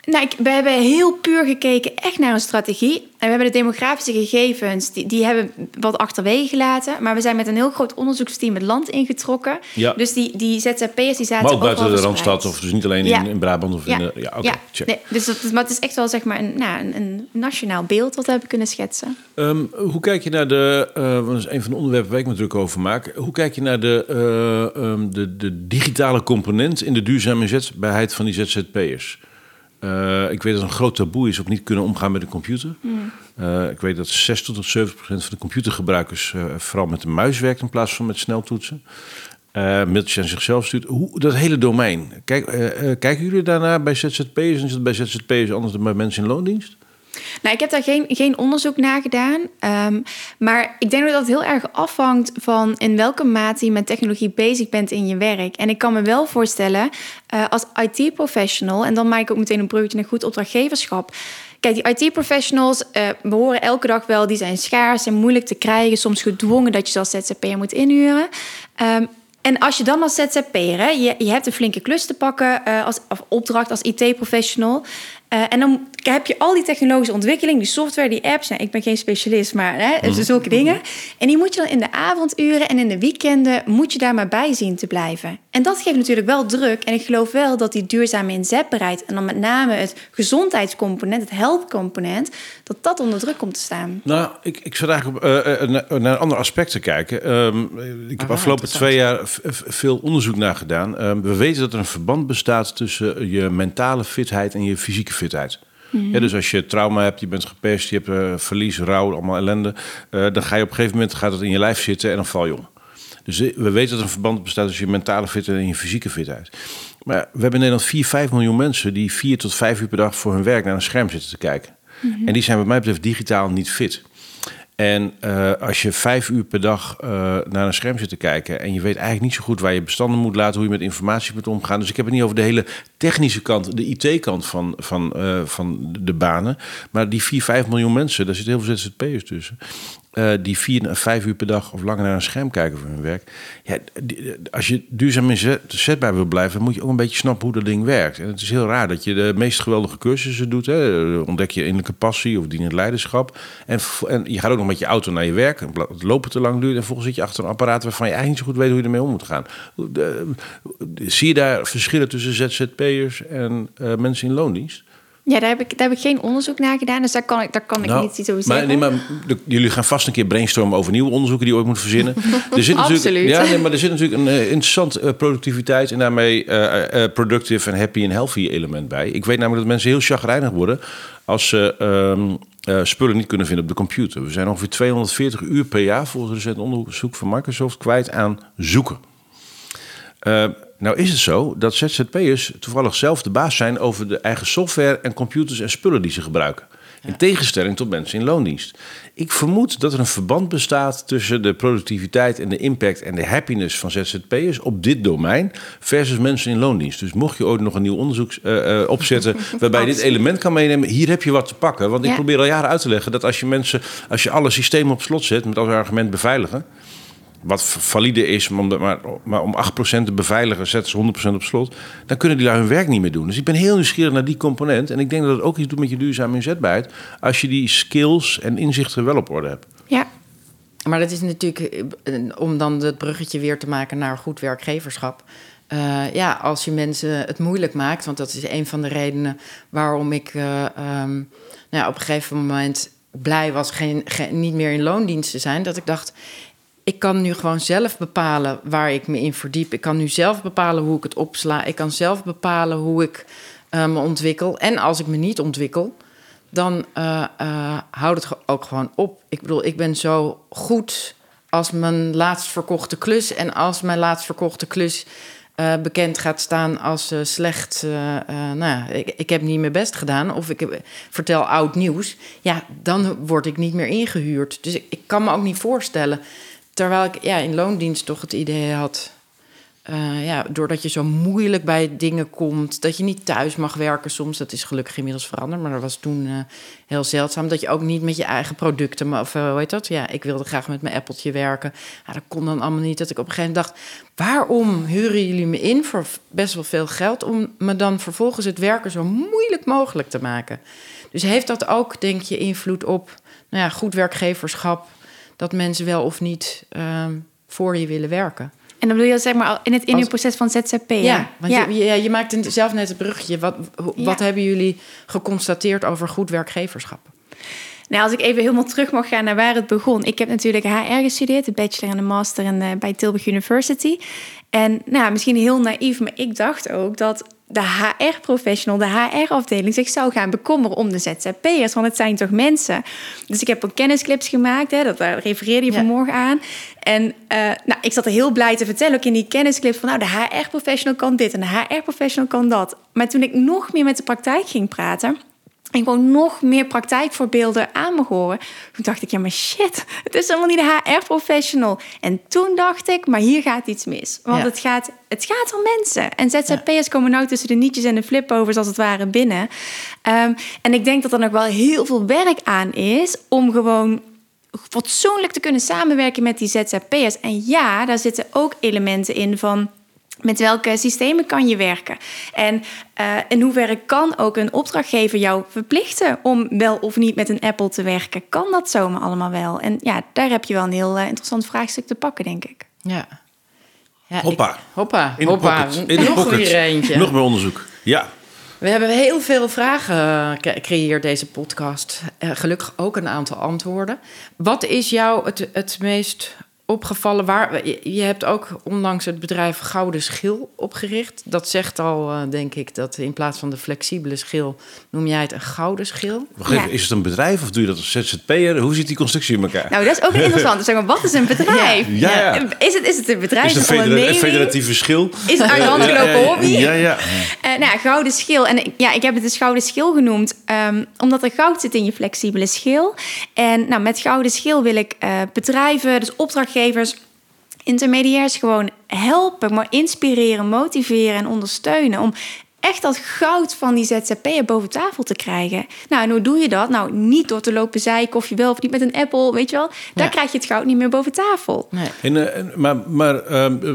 S3: Nou, ik, we hebben heel puur gekeken echt naar een strategie. En we hebben de demografische gegevens, die, die hebben wat achterwege gelaten. Maar we zijn met een heel groot onderzoeksteam het land ingetrokken.
S1: Ja.
S3: Dus die, die ZZP'ers die zaten
S1: maar ook buiten de Randstad, of dus niet alleen
S3: Ja.
S1: in, in Brabant of in de. Ja, oké.
S3: ja.
S1: check.
S3: Nee, dus dat, maar het is echt wel zeg maar een, nou, een, een nationaal beeld wat we hebben kunnen schetsen.
S1: Ehm, hoe kijk je naar de, want dat is een van de onderwerpen waar ik me druk over maak. Hoe kijk je naar de, eh, ehm, de, de digitale component in de duurzame inzetbaarheid van die ZZP'ers? Eh, ik weet dat een groot taboe is op niet kunnen omgaan met een computer. Eh, ik weet dat 6 tot 70 procent van de computergebruikers eh, vooral met de muis werkt in plaats van met sneltoetsen. Mailtjes aan zichzelf stuurt. Hoe, dat hele domein. Kijk, kijken jullie daarnaar bij ZZP'ers? En is het bij ZZP'ers anders dan bij mensen in loondienst?
S3: Nou, ik heb daar geen, geen onderzoek naar gedaan. Ehm, maar ik denk dat dat heel erg afhangt van in welke mate je met technologie bezig bent in je werk. En ik kan me wel voorstellen, eh, als IT-professional, en dan maak ik ook meteen een bruggetje naar goed opdrachtgeverschap. Kijk, die IT-professionals, eh we horen elke dag wel, die zijn schaars en moeilijk te krijgen. Soms gedwongen dat je ze als ZZP'er moet inhuren. Ehm, en als je dan als ZZP'er, je, je hebt een flinke klus te pakken eh, als of opdracht als IT-professional. Eh, en dan heb je al die technologische ontwikkeling, die software, die apps. Nou, ik ben geen specialist, maar hè, dus zulke dingen. En die moet je dan in de avonduren en in de weekenden moet je daar maar bij zien te blijven. En dat geeft natuurlijk wel druk. En ik geloof wel dat die duurzame inzetbaarheid en dan met name het gezondheidscomponent, het health component, dat dat onder druk komt te staan.
S1: Nou, ik, ik zat eigenlijk eh, eh, naar, naar een ander aspect te kijken. Ehm, ik heb afgelopen twee jaar veel onderzoek naar gedaan. Ehm, we weten dat er een verband bestaat tussen je mentale fitheid en je fysieke fitheid. Ja, dus als je trauma hebt, je bent gepest, je hebt eh, verlies, rouw, allemaal ellende, dan ga je op een gegeven moment gaat het in je lijf zitten en dan val je om. Dus eh, we weten dat er een verband bestaat tussen je mentale fitheid en je fysieke fitheid. Maar we hebben in Nederland 4, 5 miljoen mensen die 4 tot 5 uur per dag voor hun werk naar een scherm zitten te kijken. En die zijn wat mij betreft digitaal niet fit. En eh, als je vijf uur per dag eh, naar een scherm zit te kijken en je weet eigenlijk niet zo goed waar je bestanden moet laten, hoe je met informatie moet omgaan. Dus ik heb het niet over de hele technische kant, de IT-kant van, van, van de banen. Maar die 4, 5 miljoen mensen, daar zitten heel veel ZZP'ers tussen. Eh, die vier, vijf uur per dag of langer naar een scherm kijken voor hun werk. Ja, die- als je duurzaam inzetbaar wil blijven, moet je ook een beetje snappen hoe dat ding werkt. En het is heel raar dat je de meest geweldige cursussen doet. Hè. Ontdek je innerlijke passie of dienend leiderschap. En, en je gaat ook nog met je auto naar je werk. Het lopen te lang duurt. En vervolgens zit je achter een apparaat waarvan je eigenlijk niet zo goed weet hoe je ermee om moet gaan. Zie je daar verschillen tussen ZZP'ers en eh, mensen in loondienst?
S3: Ja, daar heb, ik, daar heb ik geen onderzoek naar gedaan, dus daar kan ik, daar kan ik
S1: Nou,
S3: niet iets over
S1: maar,
S3: zeggen.
S1: nee, maar de- jullie gaan vast een keer brainstormen over nieuwe onderzoeken die je ooit moet verzinnen. Er zit
S2: Absoluut.
S1: Ja, nee, maar er zit natuurlijk een eh, interessant eh, productiviteit en daarmee eh, productive en happy en healthy element bij. Ik weet namelijk dat mensen heel chagrijnig worden als ze ehm, eh, spullen niet kunnen vinden op de computer. We zijn ongeveer 240 uur per jaar volgens een recent onderzoek van Microsoft kwijt aan zoeken. Nou is het zo dat ZZP'ers toevallig zelf de baas zijn over de eigen software en computers en spullen die ze gebruiken. In tegenstelling tot mensen in loondienst. Ik vermoed dat er een verband bestaat tussen de productiviteit en de impact en de happiness van ZZP'ers op dit domein versus mensen in loondienst. Dus mocht je ooit nog een nieuw onderzoek eh, eh, opzetten waarbij je dit element kan meenemen, hier heb je wat te pakken. Want ik probeer al jaren uit te leggen dat als je mensen, als je alle systemen op slot zet met als argument beveiligen, wat valide is, maar om, de- maar, maar om 8% te beveiligen, zetten ze 100% op slot. Dan kunnen die lui hun werk niet meer doen. Dus ik ben heel nieuwsgierig naar die component. En ik denk dat het ook iets doet met je duurzame inzetbaarheid. Als je die skills en inzichten wel op orde hebt.
S3: Ja,
S2: Maar dat is natuurlijk, eh, om dan het bruggetje weer te maken naar goed werkgeverschap. Eh, ja, als je mensen het moeilijk maakt, want dat is een van de redenen waarom ik eh, ehm, nou ja, op een gegeven moment blij was geen, geen- niet meer in loondienst te zijn. Dat ik dacht, ik kan nu gewoon zelf bepalen waar ik me in verdiep. Ik kan nu zelf bepalen hoe ik het opsla. Ik kan zelf bepalen hoe ik eh, me ontwikkel. En als ik me niet ontwikkel, dan eh eh, houdt het ook gewoon op. Ik bedoel, ik ben zo goed als mijn laatst verkochte klus. En als mijn laatst verkochte klus bekend gaat staan als slecht. nou ik, ik heb niet mijn best gedaan. Of ik vertel oud nieuws. Ja, dan word ik niet meer ingehuurd. Dus ik kan me ook niet voorstellen. Terwijl ik ja, in loondienst toch het idee had. eh, ja, doordat je zo moeilijk bij dingen komt, dat je niet thuis mag werken soms. Dat is gelukkig inmiddels veranderd, maar dat was toen eh, heel zeldzaam. Dat je ook niet met je eigen producten, maar, of eh, hoe heet dat? Ja, ik wilde graag met mijn appeltje werken. Dat kon dan allemaal niet. Dat ik op een gegeven moment dacht, waarom huren jullie me in voor best wel veel geld... om me dan vervolgens het werken zo moeilijk mogelijk te maken? Dus heeft dat ook, denk je, invloed op nou ja, goed werkgeverschap... dat mensen wel of niet ehm, voor je willen werken?
S3: en dan bedoel je zeg maar al in het in uw proces van ZZP.
S2: Ja, want
S3: ja.
S2: Je, ja, je maakt een- zelf net het bruggetje. Wat,
S3: Ja.
S2: wat hebben jullie geconstateerd over goed werkgeverschap?
S3: Nou, als ik even helemaal terug mag gaan naar waar het begon. Ik heb natuurlijk HR gestudeerd, de bachelor en de master in, eh, bij Tilburg University. En nou, misschien heel naïef, maar ik dacht ook dat de HR-professional, de HR-afdeling, zich zou gaan bekommeren om de ZZP'ers. Want het zijn toch mensen. Dus ik heb ook kennisclips gemaakt, hè, dat daar refereerde je
S2: Ja.
S3: vanmorgen aan. En eh, nou, ik zat er heel blij te vertellen, ook in die kennisclips, van nou, de HR-professional kan dit en de HR-professional kan dat. Maar toen ik nog meer met de praktijk ging praten. En gewoon nog meer praktijkvoorbeelden aan me horen. Toen dacht ik, ja, maar shit, het is helemaal niet de HR-professional. En toen dacht ik, maar hier gaat iets mis. Want
S2: Ja.
S3: het, gaat, het gaat om mensen. En ZZP'ers komen nou tussen de nietjes en de flipovers als het ware binnen. Ehm, en ik denk dat er nog wel heel veel werk aan is om gewoon fatsoenlijk te kunnen samenwerken met die ZZP'ers. En ja, daar zitten ook elementen in van met welke systemen kan je werken? En eh, in hoeverre kan ook een opdrachtgever jou verplichten om wel of niet met een Apple te werken? Kan dat zomaar allemaal wel? En ja, daar heb je wel een heel eh, interessant vraagstuk te pakken, denk ik.
S2: Ja. ja
S1: Hoppa.
S2: ik- hoppa.
S1: In de
S2: hoppa.
S1: pocket. In de
S2: Nog
S1: pocket.
S2: weer eentje.
S1: Nog meer onderzoek. Ja.
S2: We hebben heel veel vragen gecreëerd, deze podcast. Eh, gelukkig ook een aantal antwoorden. Wat is jou het, het meest opgevallen? Waar, je, hebt ook onlangs het bedrijf Gouden Schil opgericht. Dat zegt al, eh, denk ik, dat in plaats van de flexibele schil... noem jij het een gouden schil?
S1: Wacht even,
S3: Ja.
S1: is het een bedrijf of doe je dat als ZZP'er? Hoe zit die constructie in elkaar?
S3: Nou, dat is ook een interessant. Zeg maar, wat is een bedrijf?
S1: Ja, ja.
S3: Is, het, is het een bedrijf,
S1: is het
S3: een
S1: een federa- federatieve schil?
S3: Is het uit de hand
S1: Ja, ja,
S3: gelopen
S1: ja,
S3: hobby?
S1: Ja, ja.
S3: Eh, nou ja, gouden schil. En ja, ik heb het dus gouden schil genoemd, ehm, omdat er goud zit in je flexibele schil. En nou, met gouden schil wil ik eh, bedrijven, dus opdrachtgevers, intermediairs gewoon helpen, maar inspireren, motiveren en ondersteunen om echt dat goud van die ZZP'er boven tafel te krijgen. Nou, en hoe doe je dat? Nou, niet door te lopen zeiken of je wel of niet met een Apple, weet je wel. Daar
S2: Ja.
S3: krijg je het goud niet meer boven tafel.
S2: Nee.
S1: En, eh, maar maar ehm, eh,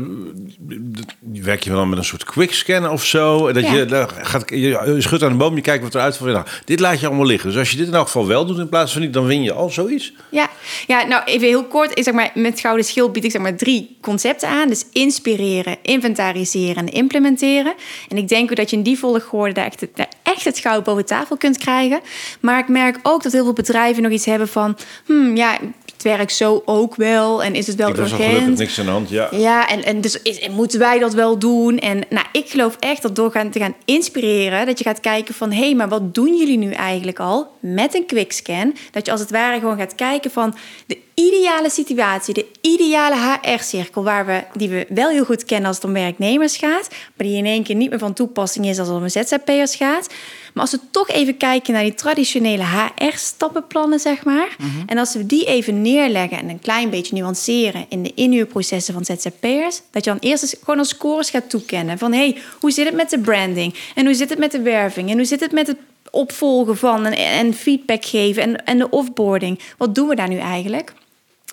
S1: werk je wel dan met een soort quickscan of zo? Dat
S3: Ja.
S1: je, daar gaat, je, je schudt aan de boom, je kijkt wat eruit valt. Nou, dit laat je allemaal liggen. Dus als je dit in elk geval wel doet in plaats van niet, dan win je al zoiets.
S3: Ja, ja, nou even heel kort. Ik zeg maar, met Gouden Schil bied ik zeg maar drie concepten aan. Dus inspireren, inventariseren en implementeren. En ik denk ook dat je je in die volgorde echt, echt het goud boven tafel kunt krijgen. Maar ik merk ook dat heel veel bedrijven nog iets hebben van... Hmm, ja, het werkt zo ook wel en is het wel
S1: Ik was
S3: urgent?
S1: gelukkig niks aan de hand, ja.
S3: Ja, en, en dus is, en moeten wij dat wel doen? En nou, ik geloof echt dat door gaan, te gaan inspireren, dat je gaat kijken van hé, hey, maar wat doen jullie nu eigenlijk al met een quickscan? Dat je als het ware gewoon gaat kijken van de ideale situatie, de ideale HR-cirkel, waar we, die we wel heel goed kennen als het om werknemers gaat, maar die in één keer niet meer van toepassing is als het om ZZP'ers gaat. Maar als we toch even kijken naar die traditionele HR-stappenplannen, zeg maar. En als we die even neerleggen en een klein beetje nuanceren in de inhuurprocessen van ZZP'ers. Dat je dan eerst eens gewoon als scores gaat toekennen. Van hé, hey, hoe zit het met de branding? En hoe zit het met de werving? En hoe zit het met het opvolgen van en, en feedback geven en, en de offboarding? Wat doen we daar nu eigenlijk?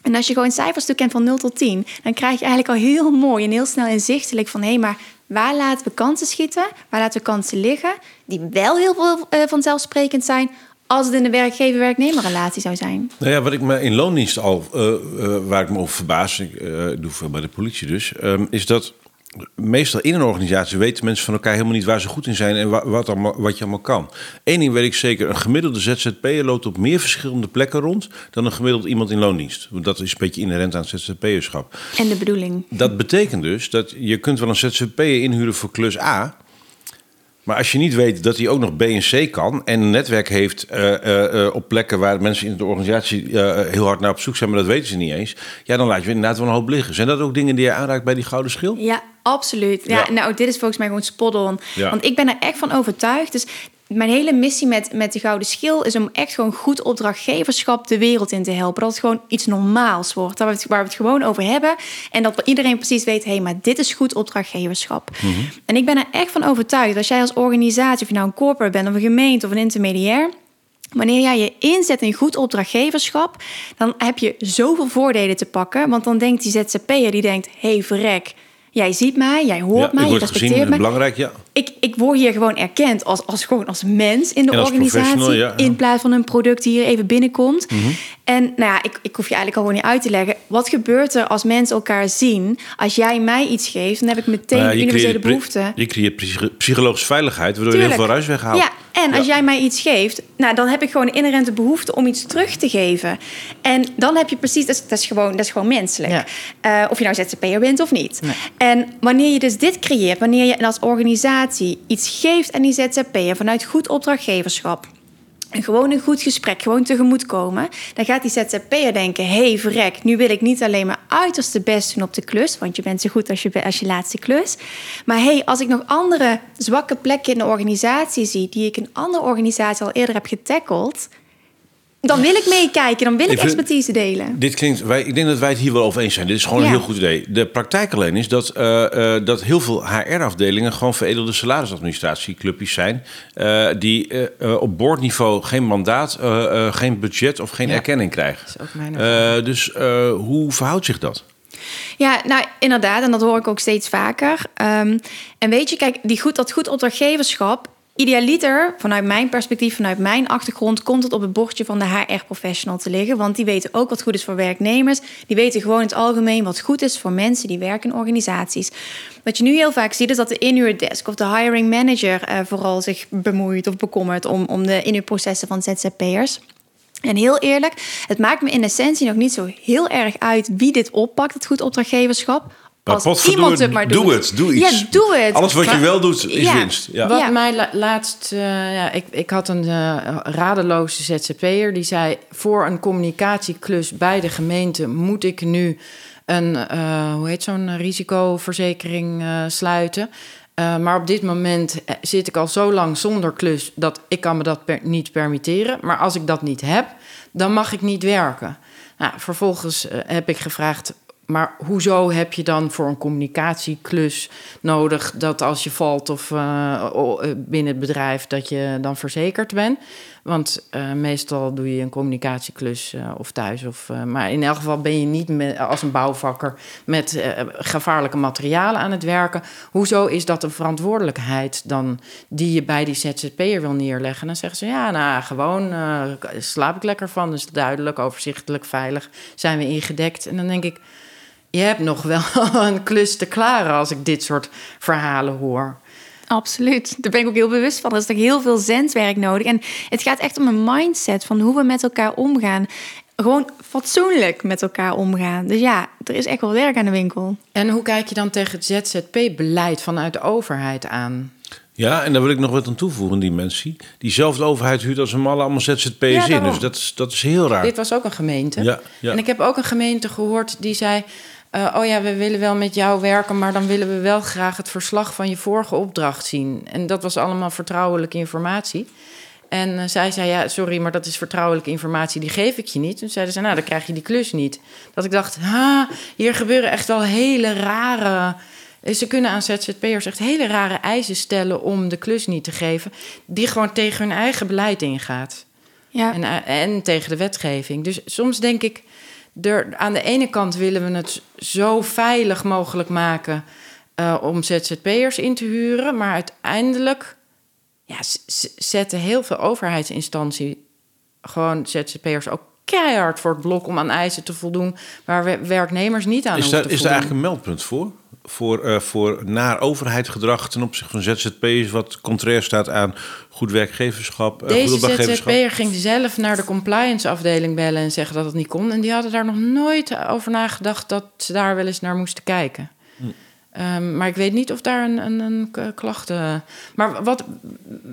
S3: En als je gewoon cijfers toekent van 0 tot 10, dan krijg je eigenlijk al heel mooi en heel snel inzichtelijk van hé, hey, maar waar laten we kansen schieten? Waar laten we kansen liggen? Die wel heel veel uh, vanzelfsprekend zijn als het in de werkgever-werknemer relatie zou zijn.
S1: Nou ja, wat ik me in loondienst al, uh, uh, waar ik me over verbaas, ik doe veel bij de politie dus, um, is dat meestal in een organisatie weten mensen van elkaar helemaal niet waar ze goed in zijn en wat, wat, allemaal, wat je allemaal kan. Eén ding weet ik zeker, een gemiddelde ZZP'er loopt op meer verschillende plekken rond dan een gemiddeld iemand in loondienst. Dat is een beetje inherent aan het ZZP'erschap.
S3: En de bedoeling.
S1: Dat betekent dus dat je kunt wel een ZZP'er inhuren voor klus A, maar als je niet weet dat hij ook nog B en C kan en een netwerk heeft uh, uh, op plekken waar mensen in de organisatie uh, heel hard naar op zoek zijn, maar dat weten ze niet eens, ja, dan laat je inderdaad wel een hoop liggen. Zijn dat ook dingen die je aanraakt bij die gouden schil?
S3: Ja, absoluut. Ja, ja. nou, dit is volgens mij gewoon spot on. Ja. Want ik ben er echt van overtuigd. Dus mijn hele missie met, met de Gouden Schil is om echt gewoon goed opdrachtgeverschap de wereld in te helpen. Dat het gewoon iets normaals wordt, waar we het, waar we het gewoon over hebben. En dat iedereen precies weet, hé, hey, maar dit is goed opdrachtgeverschap. Mm -hmm. En ik ben er echt van overtuigd, als jij als organisatie, of je nou een corporate bent of een gemeente of een intermediair... Wanneer jij je inzet in goed opdrachtgeverschap, dan heb je zoveel voordelen te pakken. Want dan denkt die ZZP'er, die denkt, hé, hey, verrek, jij ziet mij, jij hoort
S1: ja,
S3: mij, je
S1: respecteert
S3: gezien,
S1: me. belangrijk, ja.
S3: Ik, ik word hier gewoon erkend als, als, gewoon als mens in de organisatie.
S1: professional, ja, ja.
S3: In plaats van een product die hier even binnenkomt.
S1: Mhm.
S3: En nou ja, ik, ik hoef je eigenlijk al gewoon niet uit te leggen. Wat gebeurt er als mensen elkaar zien? Als jij mij iets geeft, dan heb ik meteen
S1: Nou ja,
S3: een universele behoefte.
S1: je creëert psych- psychologische veiligheid, waardoor je heel
S3: Tuurlijk.
S1: veel ruis weghaalt.
S3: Ja, en als
S1: Ja.
S3: jij mij iets geeft, nou, dan heb ik gewoon een inherente behoefte om iets terug te geven. En dan heb je precies, dat is, dat is, gewoon, dat is gewoon menselijk.
S2: Ja.
S3: Eh, of je nou ZZP'er bent of niet.
S2: Nee.
S3: En wanneer je dus dit creëert, wanneer je als organisatie iets geeft aan die ZZP'er vanuit goed opdrachtgeverschap. Gewoon een goed gesprek, gewoon tegemoetkomen. Dan gaat die ZZP'er denken... hé, hey, verrek, nu wil ik niet alleen maar uiterste best doen op de klus... want je bent zo goed als je, als je laatste klus. Maar hé, hey, als ik nog andere zwakke plekken in de organisatie zie... die ik in andere organisatie al eerder heb getackeld... dan wil ik meekijken, dan wil ik,
S1: Ik vind-
S3: expertise delen.
S1: Dit klinkt, wij, ik denk dat wij het hier wel over eens zijn. Dit is gewoon een heel goed idee. De praktijk alleen is dat, eh, eh, dat heel veel HR-afdelingen gewoon veredelde salarisadministratieclubjes zijn. eh, die op boordniveau geen mandaat, eh, eh, geen budget of geen
S2: Ja.
S1: erkenning krijgen.
S2: Dat is ook mijn ervaring.
S1: Eh, dus eh, hoe verhoudt zich dat?
S3: Ja, nou inderdaad, en dat hoor ik ook steeds vaker. Ehm, en weet je, kijk, die goed, dat goed opdrachtgeverschap, idealiter, vanuit mijn perspectief, vanuit mijn achtergrond, komt het op het bordje van de HR-professional te liggen. Want die weten ook wat goed is voor werknemers. Die weten gewoon in het algemeen wat goed is voor mensen die werken in organisaties. Wat je nu heel vaak ziet, is dat de inhuurdesk of de hiring manager eh, vooral zich bemoeit of bekommert om, om de inhuurprocessen van ZZP'ers. En heel eerlijk, het maakt me in essentie nog niet zo heel erg uit wie dit oppakt, het goed opdrachtgeverschap.
S1: Maar
S3: Als iemand het maar doet.
S1: doe het, doe iets.
S3: Ja, doe het.
S1: Alles wat je wel doet, is
S3: Ja.
S1: winst. Ja.
S2: Wat
S3: Ja.
S2: mij la- laatst, eh, ja, ik, ik had een eh, radeloze ZZP'er die zei: voor een communicatieklus bij de gemeente moet ik nu een, eh, hoe heet zo'n risicoverzekering eh, sluiten. Eh, maar op dit moment zit ik al zo lang zonder klus dat ik kan me dat per- niet permitteren. Maar als ik dat niet heb, dan mag ik niet werken. Nou, vervolgens heb ik gevraagd. Maar hoezo heb je dan voor een communicatieklus nodig dat als je valt of eh, eh, binnen het bedrijf dat je dan verzekerd bent? Want eh, meestal doe je een communicatieklus of thuis. Of, maar in elk geval ben je niet als een bouwvakker met gevaarlijke materialen aan het werken. Hoezo is dat een verantwoordelijkheid dan die je bij die ZZP'er wil neerleggen? Dan zeggen ze ja, nou gewoon slaap ik lekker van. Dus duidelijk, overzichtelijk, veilig zijn we ingedekt. En dan denk ik, je hebt nog wel een klus te klaren als ik dit soort verhalen hoor.
S3: Absoluut. Daar ben ik ook heel bewust van. Er is toch heel veel zendwerk nodig. En het gaat echt om een mindset van hoe we met elkaar omgaan. Gewoon fatsoenlijk met elkaar omgaan. Dus ja, er is echt wel werk aan de winkel.
S2: En hoe kijk je dan tegen het ZZP-beleid vanuit de overheid aan?
S1: Ja, en daar wil ik nog wat aan toevoegen, dimensie. Diezelfde overheid huurt als een malle allemaal ZZP'ers
S2: Ja,
S1: in. Dus dat is, dat is heel raar.
S2: Dit was ook een gemeente.
S1: Ja, ja.
S2: En ik heb ook een gemeente gehoord die zei... eh, oh ja, we willen wel met jou werken... maar dan willen we wel graag het verslag van je vorige opdracht zien. En dat was allemaal vertrouwelijke informatie. En eh, zij zei, ja, sorry, maar dat is vertrouwelijke informatie... die geef ik je niet. Toen zeiden ze, nou, dan krijg je die klus niet. Dat ik dacht, ha, hier gebeuren echt wel hele rare... eh, Ze kunnen aan ZZP'ers echt hele rare eisen stellen... om de klus niet te geven... die gewoon tegen hun eigen beleid ingaat.
S3: Ja.
S2: En, en tegen de wetgeving. Dus soms denk ik, er, aan de ene kant willen we het zo veilig mogelijk maken eh, om ZZP'ers in te huren, maar uiteindelijk ja, zetten heel veel overheidsinstanties gewoon ZZP'ers ook keihard voor het blok om aan eisen te voldoen waar we- werknemers niet aan
S1: Is daar, is daar
S2: voldoen.
S1: eigenlijk een meldpunt voor? Voor, eh, voor naar overheidsgedrag ten opzichte van ZZP'ers... wat contrair staat aan goed werkgeverschap, goed
S2: Deze? ZZP'er ging zelf naar de compliance afdeling bellen en zeggen dat het niet kon. En die hadden daar nog nooit over nagedacht dat ze daar wel eens naar moesten kijken. Ehm, maar ik weet niet of daar een, een, een klachten. Maar wat,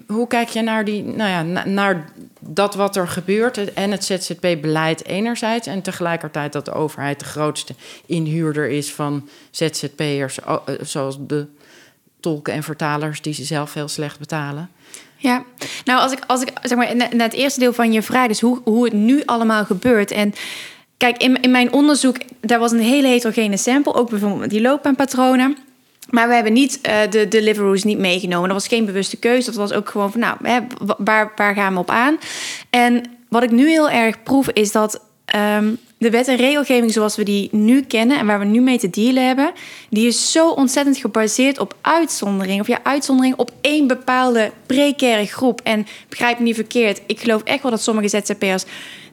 S2: hoe kijk je naar, die, nou ja, na- naar dat wat er gebeurt en het ZZP-beleid enerzijds en tegelijkertijd dat de overheid de grootste inhuurder is van ZZP'ers, eh, zoals de tolken en vertalers die ze zelf heel slecht betalen?
S3: Ja, nou als ik, als ik zeg maar naar het eerste deel van je vraag, dus hoe, hoe het nu allemaal gebeurt. En kijk, in, in mijn onderzoek, daar was een hele heterogene sample, ook bijvoorbeeld met die loopbaanpatronen. Maar we hebben niet eh, de Deliveroo's niet meegenomen. Dat was geen bewuste keuze. Dat was ook gewoon van, nou, hè, wa- waar, waar gaan we op aan? En wat ik nu heel erg proef, is dat ehm, de wet en regelgeving zoals we die nu kennen en waar we nu mee te dealen hebben, die is zo ontzettend gebaseerd op uitzondering. Of ja, uitzondering op één bepaalde precaire groep. En begrijp me niet verkeerd, ik geloof echt wel dat sommige ZZP'ers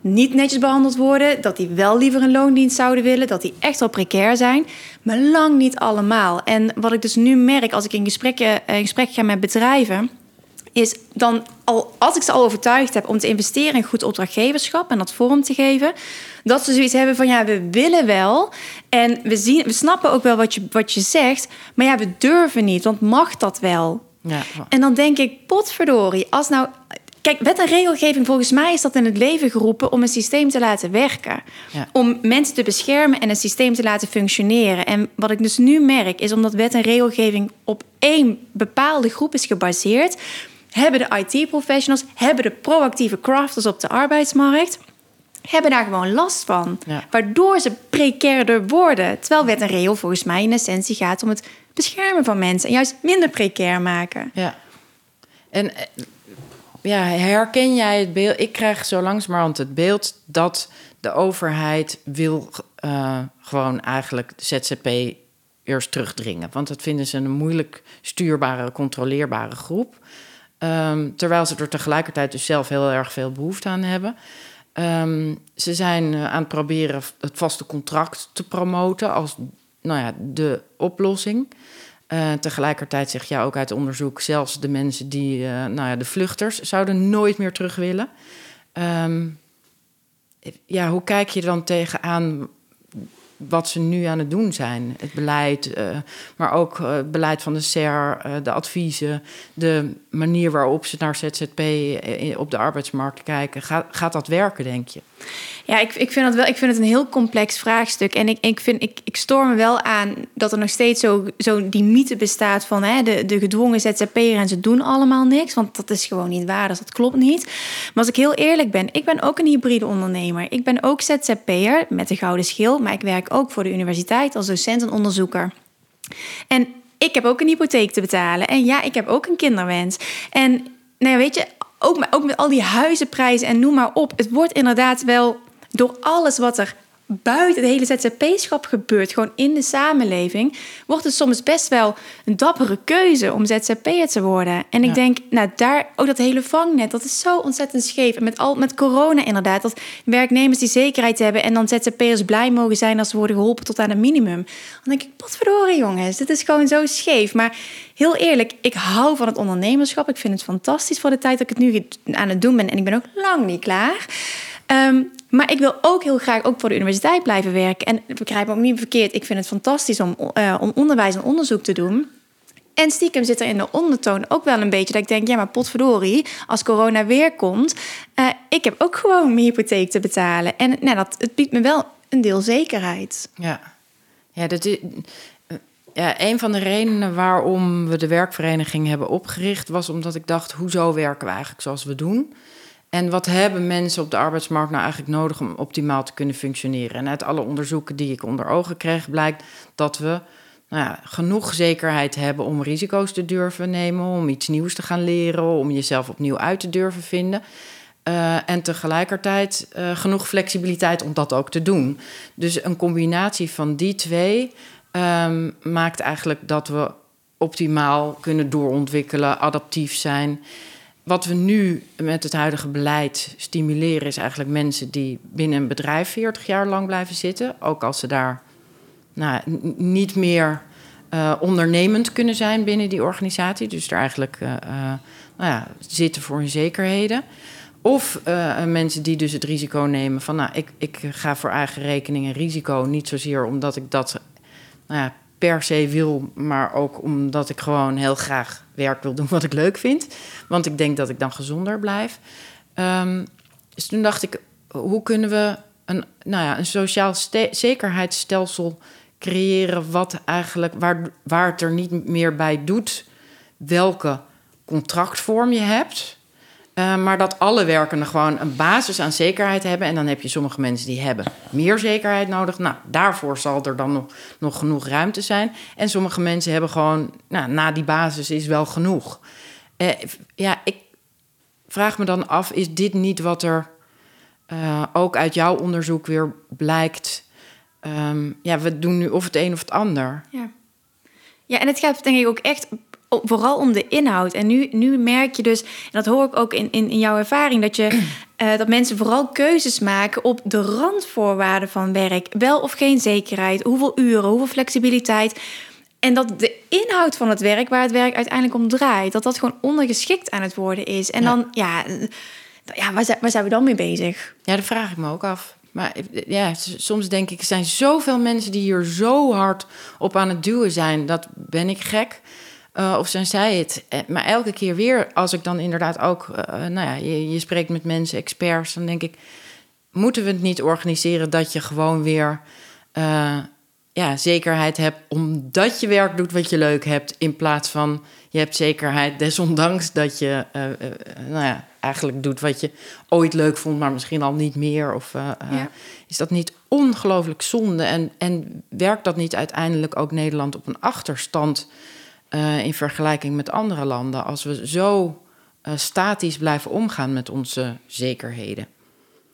S3: niet netjes behandeld worden, dat die wel liever een loondienst zouden willen, dat die echt wel precair zijn, maar lang niet allemaal. En wat ik dus nu merk als ik in gesprekken, in gesprek ga met bedrijven, is dan al, als ik ze al overtuigd heb om te investeren in goed opdrachtgeverschap en dat vorm te geven, dat ze zoiets hebben van ja, we willen wel en we, zien, we snappen ook wel wat je, wat je zegt, maar ja, we durven niet, want mag dat wel?
S2: Ja.
S3: En dan denk ik, potverdorie, als nou... Kijk, wet en regelgeving, volgens mij is dat in het leven geroepen om een systeem te laten werken.
S2: Ja.
S3: Om mensen te beschermen en een systeem te laten functioneren. En wat ik dus nu merk, is omdat wet en regelgeving op één bepaalde groep is gebaseerd, hebben de IT-professionals, hebben de proactieve crafters op de arbeidsmarkt, hebben daar gewoon last van.
S2: Ja.
S3: Waardoor ze precairder worden. Terwijl wet en regel volgens mij in essentie gaat om het beschermen van mensen. En juist minder precair maken.
S2: Ja. En eh, ja, herken jij het beeld? Ik krijg zo langzamerhand het beeld dat de overheid wil eh, gewoon eigenlijk de ZZP eerst terugdringen. Want dat vinden ze een moeilijk stuurbare, controleerbare groep. Ehm, terwijl ze er tegelijkertijd dus zelf heel erg veel behoefte aan hebben. Ehm, ze zijn eh, aan het proberen het vaste contract te promoten als nou ja, de oplossing. Eh, tegelijkertijd zeg je ook uit onderzoek, zelfs de mensen die, eh, nou ja, de vluchters, zouden nooit meer terug willen. Ehm, ja, hoe kijk je dan tegenaan wat ze nu aan het doen zijn? Het beleid, eh, maar ook het beleid van de SER, de adviezen, de manier waarop ze naar ZZP op de arbeidsmarkt kijken. Gaat dat werken, denk je?
S3: Ja, ik, ik, vind dat wel, ik vind het een heel complex vraagstuk. En ik, ik, vind, ik, ik stoor me wel aan dat er nog steeds zo, zo die mythe bestaat van hè, de, de gedwongen ZZP'er en ze doen allemaal niks. Want dat is gewoon niet waar, dus dat klopt niet. Maar als ik heel eerlijk ben, ik ben ook een hybride ondernemer. Ik ben ook ZZP'er met de gouden schil, maar ik werk ook voor de universiteit als docent en onderzoeker. En ik heb ook een hypotheek te betalen. En ja, ik heb ook een kinderwens. En nou weet je, ook met, ook met al die huizenprijzen en noem maar op. Het wordt inderdaad wel door alles wat er buiten het hele ZZP-schap gebeurt, gewoon in de samenleving, wordt het soms best wel een dappere keuze om ZZP'er te worden. En ik
S2: Ja.
S3: denk, nou daar, ook dat hele vangnet, dat is zo ontzettend scheef. En met, al, met corona inderdaad, dat werknemers die zekerheid hebben en dan ZZP'ers blij mogen zijn als ze worden geholpen tot aan een minimum. Dan denk ik, potverdorie jongens, dit is gewoon zo scheef. Maar heel eerlijk, ik hou van het ondernemerschap. Ik vind het fantastisch voor de tijd dat ik het nu aan het doen ben. En ik ben ook lang niet klaar. Ehm, maar ik wil ook heel graag ook voor de universiteit blijven werken. En begrijp me ook niet verkeerd. Ik vind het fantastisch om, eh, om onderwijs en onderzoek te doen. En stiekem zit er in de ondertoon ook wel een beetje dat ik denk, ja, maar potverdorie, als corona weer komt, eh, ik heb ook gewoon mijn hypotheek te betalen. En nou, dat, het biedt me wel een deel zekerheid.
S2: Ja, ja, dat is, ja, een van de redenen waarom we de werkvereniging hebben opgericht was omdat ik dacht: hoezo werken we eigenlijk zoals we doen? En wat hebben mensen op de arbeidsmarkt nou eigenlijk nodig om optimaal te kunnen functioneren? En uit alle onderzoeken die ik onder ogen kreeg, blijkt dat we nou ja, genoeg zekerheid hebben om risico's te durven nemen, om iets nieuws te gaan leren, om jezelf opnieuw uit te durven vinden. Uh, en tegelijkertijd uh, genoeg flexibiliteit om dat ook te doen. Dus een combinatie van die twee um, maakt eigenlijk dat we optimaal kunnen doorontwikkelen, adaptief zijn. Wat we nu met het huidige beleid stimuleren, is eigenlijk mensen die binnen een bedrijf 40 jaar lang blijven zitten. Ook als ze daar nou, niet meer uh, ondernemend kunnen zijn binnen die organisatie. Dus er eigenlijk uh, nou ja, zitten voor hun zekerheden. Of mensen die dus het risico nemen van, nou, ik, ik ga voor eigen rekening een risico. Niet zozeer omdat ik dat nou ja, per se wil, maar ook omdat ik gewoon heel graag werk wil doen wat ik leuk vind. Want ik denk dat ik dan gezonder blijf. Um, dus toen dacht ik, hoe kunnen we een, nou ja, een sociaal zekerheidsstelsel creëren, wat eigenlijk, waar, waar het er niet meer bij doet welke contractvorm je hebt. Uh, maar dat alle werkenden gewoon een basis aan zekerheid hebben. En dan heb je sommige mensen die hebben meer zekerheid nodig. Nou, daarvoor zal er dan nog, nog genoeg ruimte zijn. En sommige mensen hebben gewoon, nou, na die basis is wel genoeg. Uh, ja, ik vraag me dan af, is dit niet wat er uh, ook uit jouw onderzoek weer blijkt? Um, ja, we doen nu of het een of het ander.
S3: Ja, ja en het gaat denk ik ook echt vooral om de inhoud. En nu, nu merk je dus, en dat hoor ik ook in, in, in jouw ervaring, dat, je, uh, dat mensen vooral keuzes maken op de randvoorwaarden van werk. Wel of geen zekerheid, hoeveel uren, hoeveel flexibiliteit. En dat de inhoud van het werk, waar het werk uiteindelijk om draait, dat dat gewoon ondergeschikt aan het worden is. En
S2: Ja.
S3: dan, ja, ja waar, zijn, waar zijn we dan mee bezig?
S2: Ja, dat vraag ik me ook af. Maar ja, soms denk ik, er zijn zoveel mensen die hier zo hard op aan het duwen zijn. Dat ben ik gek. Eh, of zijn zij het? Eh, Maar elke keer weer, als ik dan inderdaad ook, eh, nou ja, je, je spreekt met mensen, experts, dan denk ik, moeten we het niet organiseren dat je gewoon weer ja, zekerheid hebt omdat je werk doet wat je leuk hebt, in plaats van je hebt zekerheid desondanks dat je nou ja, eigenlijk doet wat je ooit leuk vond, maar misschien al niet meer. Of
S3: Ja.
S2: is dat niet ongelooflijk zonde? En, en werkt dat niet uiteindelijk ook Nederland op een achterstand eh, in vergelijking met andere landen als we zo eh, statisch blijven omgaan met onze zekerheden?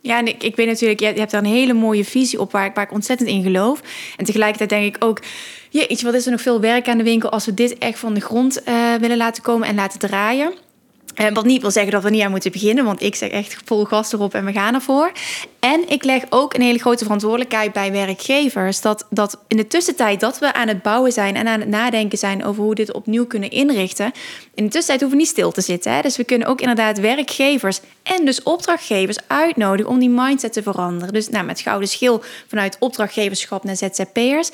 S3: Ja, en ik, ik weet natuurlijk, je hebt daar een hele mooie visie op waar ik, waar ik ontzettend in geloof. En tegelijkertijd denk ik ook, jeetje, wat is er nog veel werk aan de winkel als we dit echt van de grond eh, willen laten komen en laten draaien. Eh, wat niet wil zeggen dat we niet aan moeten beginnen, want ik zeg echt vol gas erop en we gaan ervoor. En ik leg ook een hele grote verantwoordelijkheid bij werkgevers. Dat, dat in de tussentijd dat we aan het bouwen zijn en aan het nadenken zijn over hoe we dit opnieuw kunnen inrichten. In de tussentijd hoeven we niet stil te zitten. Hè? Dus we kunnen ook inderdaad werkgevers en dus opdrachtgevers uitnodigen om die mindset te veranderen. Dus nou, met gouden schil vanuit opdrachtgeverschap naar ZZP'ers.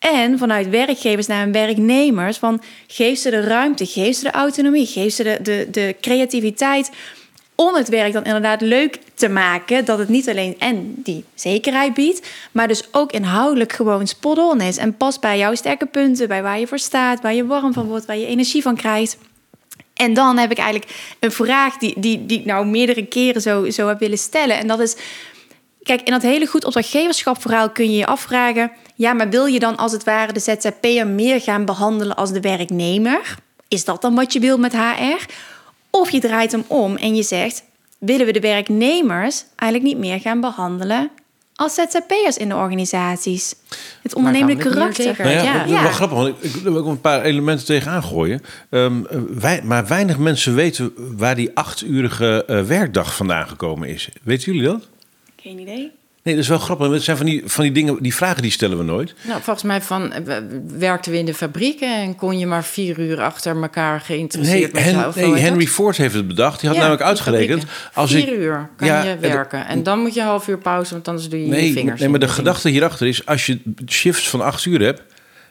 S3: En vanuit werkgevers naar werknemers. Van geef ze de ruimte, geef ze de autonomie, geef ze de, de, de creativiteit om het werk dan inderdaad leuk te maken. Dat het niet alleen en die zekerheid biedt, maar dus ook inhoudelijk gewoon spot on is. En past bij jouw sterke punten, bij waar je voor staat, waar je warm van wordt, waar je energie van krijgt. En dan heb ik eigenlijk een vraag die, die, die ik nou meerdere keren zo, zo heb willen stellen. En dat is, Kijk, in dat hele goed opdrachtgeverschap verhaal kun je je afvragen... ja, maar wil je dan als het ware de ZZP'er meer gaan behandelen als de werknemer? Is dat dan wat je wil met HR? Of je draait hem om en je zegt... willen we de werknemers eigenlijk niet meer gaan behandelen als ZZP'ers in de organisaties. Het ondernemende karakter.
S1: Nou ja,
S2: Ja.
S1: wel grappig, want ik, wil ook een paar elementen tegenaan gooien. Ehm, eh, wij, maar weinig mensen weten waar die achturige eh, werkdag vandaan gekomen is. Weten jullie dat?
S3: Geen idee.
S1: Nee, dat is wel grappig. Het zijn van die, van die dingen, die vragen die stellen we nooit.
S2: Nou, volgens mij van, eh, we- werkten we in de fabrieken en kon je maar vier uur achter elkaar
S1: Nee,
S2: geïnteresseerd met
S1: Hen-
S2: hoe
S1: nee Henry
S2: dat?
S1: Ford heeft het bedacht. Die had
S2: Ja,
S1: namelijk uitgerekend. Als
S2: vier
S1: ik,
S2: uur kan
S1: Ja,
S2: je
S1: en-
S2: werken. En dan moet je een half uur pauze, want anders doe je je
S1: Nee,
S2: vingers
S1: nee, maar de gedachte hierachter is... als je shifts van acht uur hebt...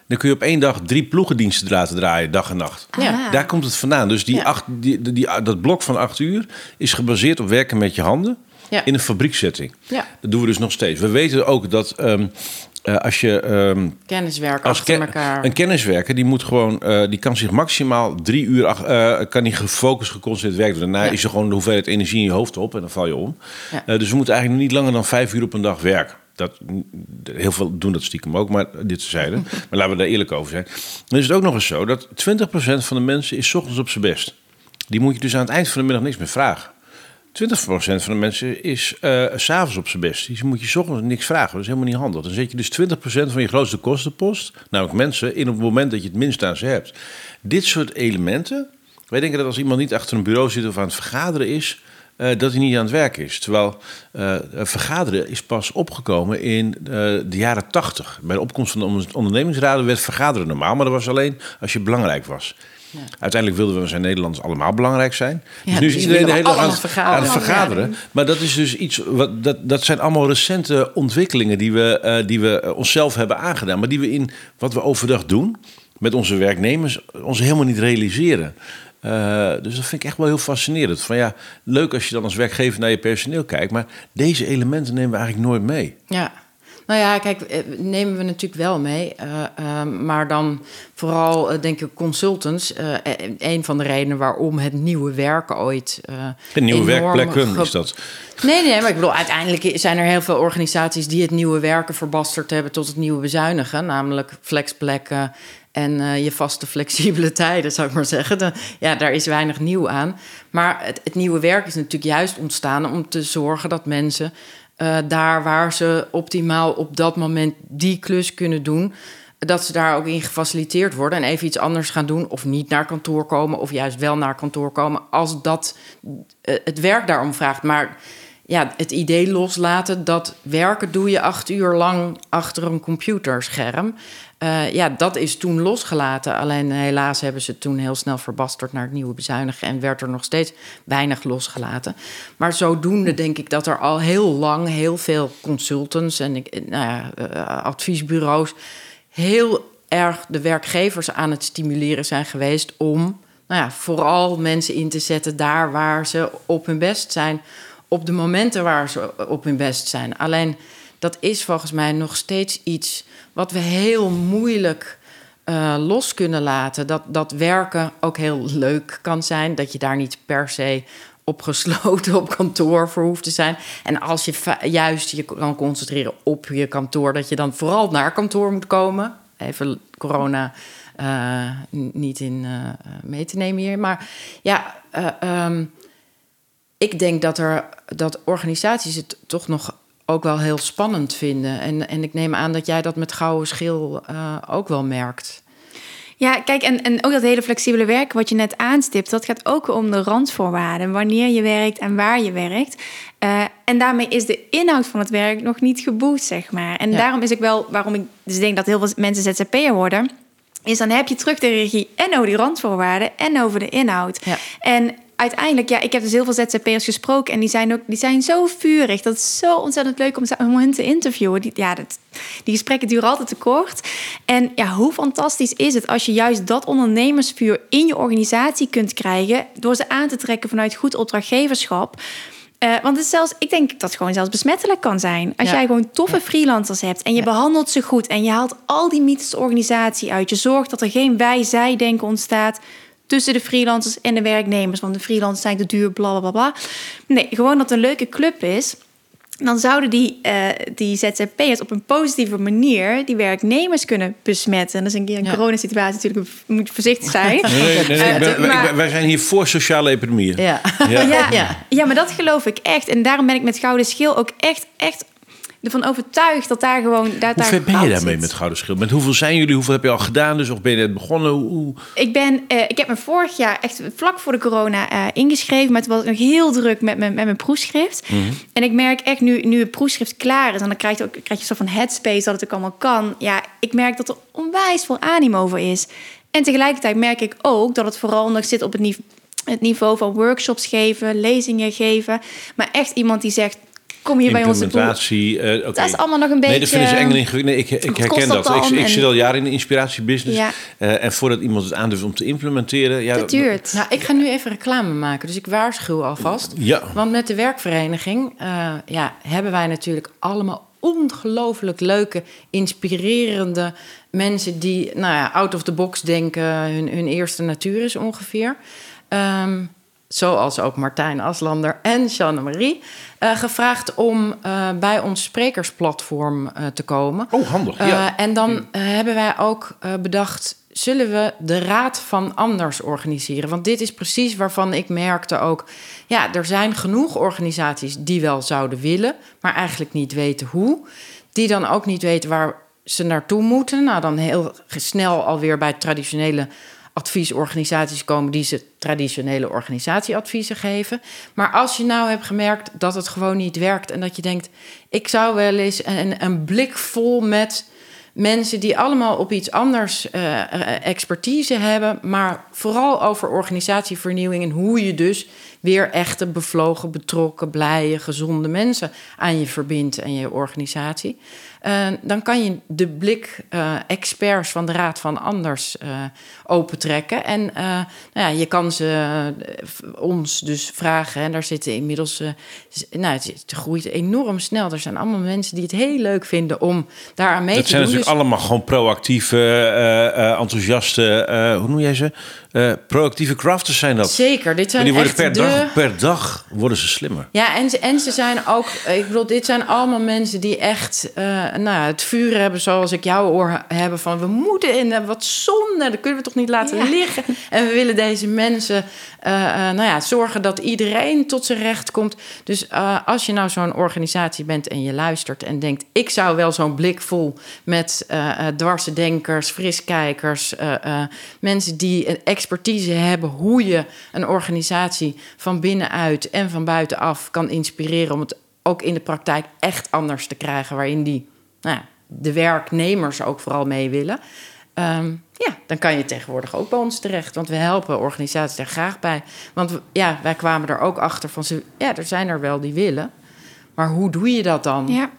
S1: dan kun je op één dag drie ploegendiensten laten draaien, dag en nacht.
S2: Ja.
S3: Ah.
S1: Daar komt het vandaan. Dus die
S2: Ja.
S1: acht, die, die, die- dat blok van acht uur is gebaseerd op werken met je handen...
S2: Ja.
S1: in een fabrieksetting.
S2: Ja.
S1: Dat doen we dus nog steeds. We weten ook dat ehm, eh, als je...
S2: Kenniswerk
S1: als
S2: achter
S1: ke-
S2: elkaar.
S1: Een kenniswerker die moet gewoon, eh, die kan zich maximaal drie uur ach- eh, kan die gefocust, geconcentreerd werken. Daarna
S2: Ja.
S1: is er gewoon de hoeveelheid energie in je hoofd op en dan val je om.
S2: Ja.
S1: Dus we moeten eigenlijk niet langer dan vijf uur op een dag werken. Dat, heel veel doen dat stiekem ook, maar dit zeiden. maar laten we daar eerlijk over zijn. Dan is het ook nog eens zo dat 20% van de mensen is 's ochtends op zijn best. Die moet je dus aan het eind van de middag niks meer vragen. 20% van de mensen is s s'avonds op zijn best. Die moet je 's ochtends niks vragen. Dat is helemaal niet handig. Dan zet je dus 20% van je grootste kostenpost, namelijk mensen, in op het moment dat je het minst aan ze hebt. Dit soort elementen. Wij denken dat als iemand niet achter een bureau zit of aan het vergaderen is, eh, dat hij niet aan het werk is. Terwijl eh, vergaderen is pas opgekomen in de jaren 80. Bij de opkomst van de onder- ondernemingsraden werd vergaderen normaal, maar dat was alleen als je belangrijk was. Uiteindelijk wilden we als Nederlanders allemaal belangrijk zijn. Dus nu is
S2: dus
S1: iedereen de hele dag aan,
S2: allemaal
S1: het-
S2: vergaderen.
S1: aan het vergaderen. Maar dat is dus iets. Wat, dat, dat zijn allemaal recente ontwikkelingen die we, eh, die we eh, onszelf hebben aangedaan. Maar die we in wat we overdag doen met onze werknemers ons helemaal niet realiseren. Eh, dus dat vind ik echt wel heel fascinerend. Van ja, leuk als je dan als werkgever naar je personeel kijkt. Maar deze elementen nemen we eigenlijk nooit mee.
S2: Ja. Nou ja, kijk, eh, nemen we natuurlijk wel mee. eh, eh, maar dan vooral, eh, denk ik, consultants. een van de redenen waarom het nieuwe werken ooit.
S1: Een nieuwe werkplekken is dat.
S2: Nee, nee, maar ik bedoel, uiteindelijk zijn er heel veel organisaties die het nieuwe werken verbasterd hebben tot het nieuwe bezuinigen. Namelijk flexplekken en je vaste flexibele tijden, zou ik maar zeggen. De- ja, daar is weinig nieuw aan. Maar het, het nieuwe werk is natuurlijk juist ontstaan om te zorgen dat mensen eh, daar waar ze optimaal op dat moment die klus kunnen doen. Dat ze daar ook in gefaciliteerd worden en even iets anders gaan doen. Of niet naar kantoor komen, of juist wel naar kantoor komen. Als dat eh, het werk daarom vraagt. Maar ja, het idee loslaten dat werken doe je acht uur lang achter een computerscherm. Eh, ja, dat is toen losgelaten. Alleen helaas hebben ze toen heel snel verbasterd naar het nieuwe bezuinigen en werd er nog steeds weinig losgelaten. Maar zodoende denk ik dat er al heel lang heel veel consultants en ik, nou ja, eh, adviesbureaus heel erg de werkgevers aan het stimuleren zijn geweest om nou ja, vooral mensen in te zetten daar waar ze op hun best zijn, op de momenten waar ze op hun best zijn. Alleen dat is volgens mij nog steeds iets wat we heel moeilijk eh, los kunnen laten. Dat, dat werken ook heel leuk kan zijn, dat je daar niet per se opgesloten op kantoor voor hoeft te zijn. En als je juist je kan concentreren op je kantoor, dat je dan vooral naar kantoor moet komen. Even corona eh, niet in eh, mee te nemen hier. Maar ja, eh, ehm, ik denk dat, er, dat organisaties het toch nog ook wel heel spannend vinden. En, en ik neem aan dat jij dat met gouden schil eh, ook wel merkt.
S3: Ja, kijk, en, en ook dat hele flexibele werk wat je net aanstipt, dat gaat ook om de randvoorwaarden. Wanneer je werkt en waar je werkt. Eh, en daarmee is de inhoud van het werk nog niet geboekt, zeg maar. En
S2: Ja.
S3: daarom is ik wel, waarom ik dus denk dat heel veel mensen ZZP'er worden, is dan heb je terug de regie en over die randvoorwaarden en over de inhoud.
S2: Ja.
S3: En uiteindelijk, ja, ik heb dus heel veel ZZP'ers gesproken en die zijn ook die zijn zo vurig. Dat is zo ontzettend leuk om, hen te interviewen. Die, ja, dat, die gesprekken duren altijd te kort. En ja, hoe fantastisch is het als je juist dat ondernemersvuur in je organisatie kunt krijgen door ze aan te trekken vanuit goed opdrachtgeverschap. Eh, want het is zelfs, ik denk dat het gewoon zelfs besmettelijk kan zijn. Als
S2: Ja.
S3: jij gewoon toffe freelancers hebt en je
S2: Ja.
S3: behandelt ze goed en je haalt al die mythes organisatie uit. Je zorgt dat er geen wij-zij-denken ontstaat tussen de freelancers en de werknemers. Want de freelancers zijn te duur, bla bla bla. Nee, gewoon dat het een leuke club is. Dan zouden die, eh die ZZP'ers op een positieve manier die werknemers kunnen besmetten. En dat is een keer een
S2: Ja.
S3: coronasituatie natuurlijk, je moet voorzichtig zijn.
S1: Nee, nee, nee,
S3: Eh,
S1: wij zijn hier voor sociale epidemieën.
S2: Ja.
S1: Ja.
S3: Ja,
S2: Ja.
S3: ja. maar dat geloof ik echt. En daarom ben ik met Gouden Schil ook echt, echt ervan overtuigd dat daar gewoon... Dat
S1: Hoe
S3: daar
S1: ver ben je daarmee
S3: zit.
S1: met Gouden Schild? Met hoeveel zijn jullie? Hoeveel heb je al gedaan? Dus of ben je net begonnen? Hoe-.
S3: Ik, ben, eh, ik heb me vorig jaar, echt vlak voor de corona, eh, ingeschreven. Maar toen was nog heel druk met, mijn met mijn proefschrift. En ik merk echt nu, nu het proefschrift klaar is... en dan krijg je, ook, krijg je een soort van headspace dat het ook allemaal kan. Ja, ik merk dat er onwijs veel animo voor is. En tegelijkertijd merk ik ook dat het vooral nog zit op het niveau, het niveau van workshops geven... lezingen geven. Maar echt iemand die zegt, kom hier bij boel.
S1: Implementatie. eh, oké.
S3: Dat is allemaal nog een beetje...
S1: Nee, dat vinden ze eng en ingewikkeld. Nee, ik, ik herken dat.
S3: dat
S1: Ik, zit al jaren in de inspiratiebusiness.
S3: Ja.
S1: Eh, en voordat iemand het aandurft om te implementeren... Ja,
S3: Dat duurt.
S2: Nou, ik ga nu even reclame maken, dus ik waarschuw alvast.
S1: Ja.
S2: Want met de werkvereniging eh, ja, hebben wij natuurlijk allemaal ongelooflijk leuke, inspirerende mensen die nou ja, out of the box denken, hun, hun eerste natuur is ongeveer. Ehm, zoals ook Martijn Aslander en Jeanne Marie, eh, gevraagd om eh, bij ons sprekersplatform eh, te komen.
S1: Oh, handig. Ja.
S2: en dan eh, hebben wij ook bedacht, zullen we de Raad van Anders organiseren? Want dit is precies waarvan ik merkte ook, ja, er zijn genoeg organisaties die wel zouden willen, maar eigenlijk niet weten hoe. Die dan ook niet weten waar ze naartoe moeten. Nou, dan heel snel alweer bij traditionele adviesorganisaties komen die ze traditionele organisatieadviezen geven. Maar als je nou hebt gemerkt dat het gewoon niet werkt en dat je denkt, ik zou wel eens een, een blik vol met mensen die allemaal op iets anders eh, expertise hebben, maar vooral over organisatievernieuwing en hoe je dus weer echte bevlogen, betrokken, blije, gezonde mensen aan je verbindt en je organisatie. Eh, dan kan je de blik eh, experts van de Raad van Anders eh, opentrekken. En nou ja, je kan ze ons dus vragen. En daar zitten inmiddels. nou, het, het groeit enorm snel. Er zijn allemaal mensen die het heel leuk vinden om daaraan mee
S1: Dat
S2: te
S1: zijn
S2: doen.
S1: natuurlijk
S2: Dus-
S1: allemaal gewoon proactieve, enthousiaste, hoe noem jij ze? Proactieve crafters zijn dat.
S2: Zeker, dit
S1: En
S2: zijn
S1: die worden
S2: echt
S1: per,
S2: de...
S1: dag, per dag worden ze slimmer.
S2: Ja, en ze, en ze zijn ook, ik bedoel, dit zijn allemaal mensen die echt nou, ja, het vuur hebben zoals ik jouw oor hebben van we moeten in eh, wat zonde, dat kunnen we toch niet laten
S3: Ja.
S2: liggen. En we willen deze mensen eh, eh, nou ja, zorgen dat iedereen tot zijn recht komt. Dus eh, als je nou zo'n organisatie bent en je luistert en denkt, ik zou wel zo'n blik vol met eh eh, dwarsdenkers, friskijkers, eh, eh, mensen die een expertise hebben hoe je een organisatie van binnenuit en van buitenaf kan inspireren om het ook in de praktijk echt anders te krijgen, waarin die nou ja, de werknemers ook vooral mee willen. Ehm, ja, dan kan je tegenwoordig ook bij ons terecht. Want we helpen organisaties daar graag bij. Want ja, wij kwamen er ook achter van... Ze, ja, er zijn er wel die willen. Maar hoe doe je dat dan?
S3: Ja.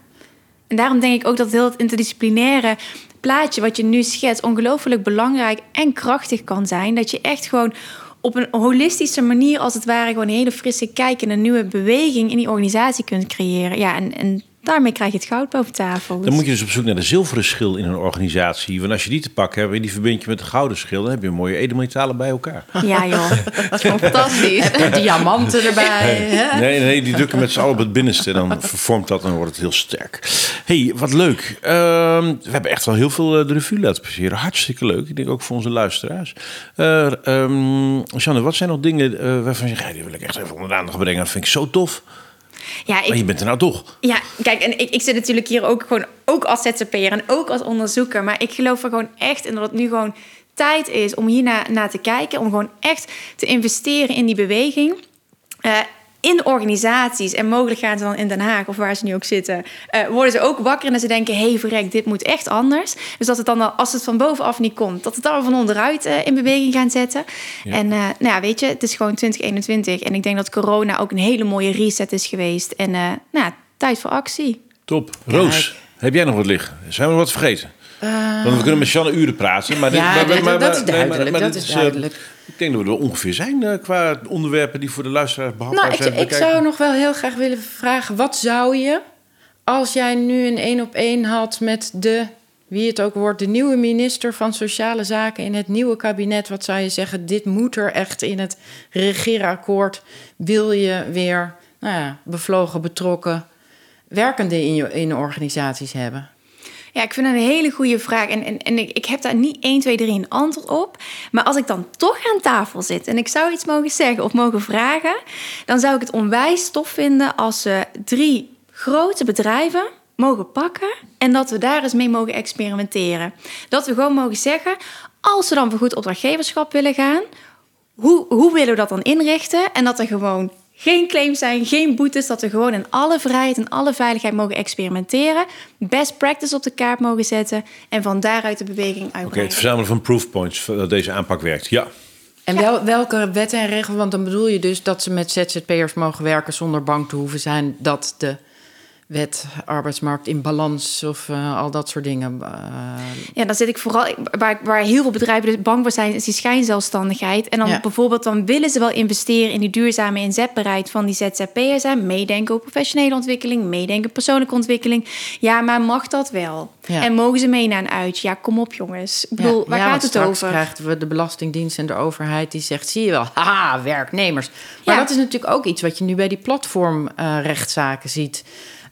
S3: En daarom denk ik ook dat heel het interdisciplinaire plaatje wat je nu schetst ongelooflijk belangrijk en krachtig kan zijn. Dat je echt gewoon op een holistische manier, als het ware, gewoon een hele frisse kijk en een nieuwe beweging in die organisatie kunt creëren. Ja, en, en daarmee krijg je het goud boven tafel.
S1: Dan moet je dus op zoek naar de zilveren schil in een organisatie. Want als je die te pakken hebt en die verbind je met de gouden schil... dan heb je een mooie edelmetalen bij elkaar.
S3: Ja, joh. Dat is gewoon fantastisch.
S2: En diamanten erbij. hè?
S1: Nee, nee, die drukken met z'n allen op het binnenste. En dan vervormt dat en wordt het heel sterk. hey, wat leuk. Ehm, we hebben echt wel heel veel eh, de revue laten passeren. Hartstikke leuk. Ik denk ook voor onze luisteraars. Eh ehm, Janne, wat zijn nog dingen eh, waarvan je zegt... "Ja, die wil ik echt even onder de aandacht brengen. Dat vind ik zo tof.
S3: Ja,
S1: Maar je bent er nou toch.
S3: ja, kijk, en ik, ik zit natuurlijk hier ook gewoon ook als ZZP'er en ook als onderzoeker. Maar ik geloof er gewoon echt in dat het nu gewoon tijd is om hier naar, naar te kijken. Om gewoon echt te investeren in die beweging. Eh, in organisaties en mogelijk gaan ze dan in Den Haag of waar ze nu ook zitten, eh, worden ze ook wakker en ze denken: hé, hey, verrek, dit moet echt anders. Dus dat het dan, al- als het van bovenaf niet komt, dat het dan van onderuit eh, in beweging gaan zetten.
S1: Ja.
S3: En eh, nou ja, weet je, het is gewoon 2021 en ik denk dat corona ook een hele mooie reset is geweest. En eh, nou, ja, tijd voor actie.
S1: Top. Roos, heb jij nog wat liggen? Zijn we wat vergeten? Want we kunnen met Janne uren praten. Maar dit-
S2: Ja,
S1: maar-
S2: dat-
S1: maar-
S2: dat is
S1: nee,
S2: duidelijk, dat is
S1: eh,
S2: duidelijk.
S1: ik denk dat we er ongeveer zijn eh, qua onderwerpen die voor de luisteraars behapbaar
S2: Nou, ik,
S1: zijn.
S2: ik
S1: Bekijken.
S2: zou nog wel heel graag willen vragen: wat zou je als jij nu een één op één had met de, wie het ook wordt, de nieuwe minister van Sociale Zaken in het nieuwe kabinet? Wat zou je zeggen? Dit moet er echt in het regeerakkoord. Wil je weer nou ja, bevlogen, betrokken, werkende in je in organisaties hebben?
S3: Ja, ik vind het een hele goede vraag. En, en, en ik, ik heb daar niet 1, 2, 3 een antwoord op. Maar als ik dan toch aan tafel zit en ik zou iets mogen zeggen of mogen vragen, dan zou ik het onwijs tof vinden als ze drie grote bedrijven mogen pakken en dat we daar eens mee mogen experimenteren. Dat we gewoon mogen zeggen, als we dan voor goed opdrachtgeverschap willen gaan, hoe, hoe willen we dat dan inrichten? En dat er gewoon geen claims zijn, geen boetes, dat we gewoon in alle vrijheid en alle veiligheid mogen experimenteren, best practice op de kaart mogen zetten en van daaruit de beweging uitbreiden.
S1: Oké, het verzamelen van proofpoints dat deze aanpak werkt. Ja.
S2: En wel, welke wetten en regels? Want dan bedoel je dus dat ze met ZZP'ers mogen werken zonder bang te hoeven zijn dat de wet, arbeidsmarkt in balans of uh, al dat soort dingen. Uh...
S3: Ja, dan zit ik vooral waar, waar heel veel bedrijven dus bang voor zijn, is die schijnzelfstandigheid. En dan ja. bijvoorbeeld, dan willen ze wel investeren in die duurzame inzetbaarheid van die ZZP'ers. En meedenken op professionele ontwikkeling, meedenken persoonlijke ontwikkeling. Ja, maar mag dat wel? Ja. En mogen ze mee naar een uitje? Ja, kom op jongens. Ik bedoel, waar gaat het over?
S2: krijgen we de Belastingdienst en de overheid die zegt, zie je wel, haha, werknemers. Maar dat is natuurlijk ook iets wat je nu bij die platformrechtszaken uh, ziet.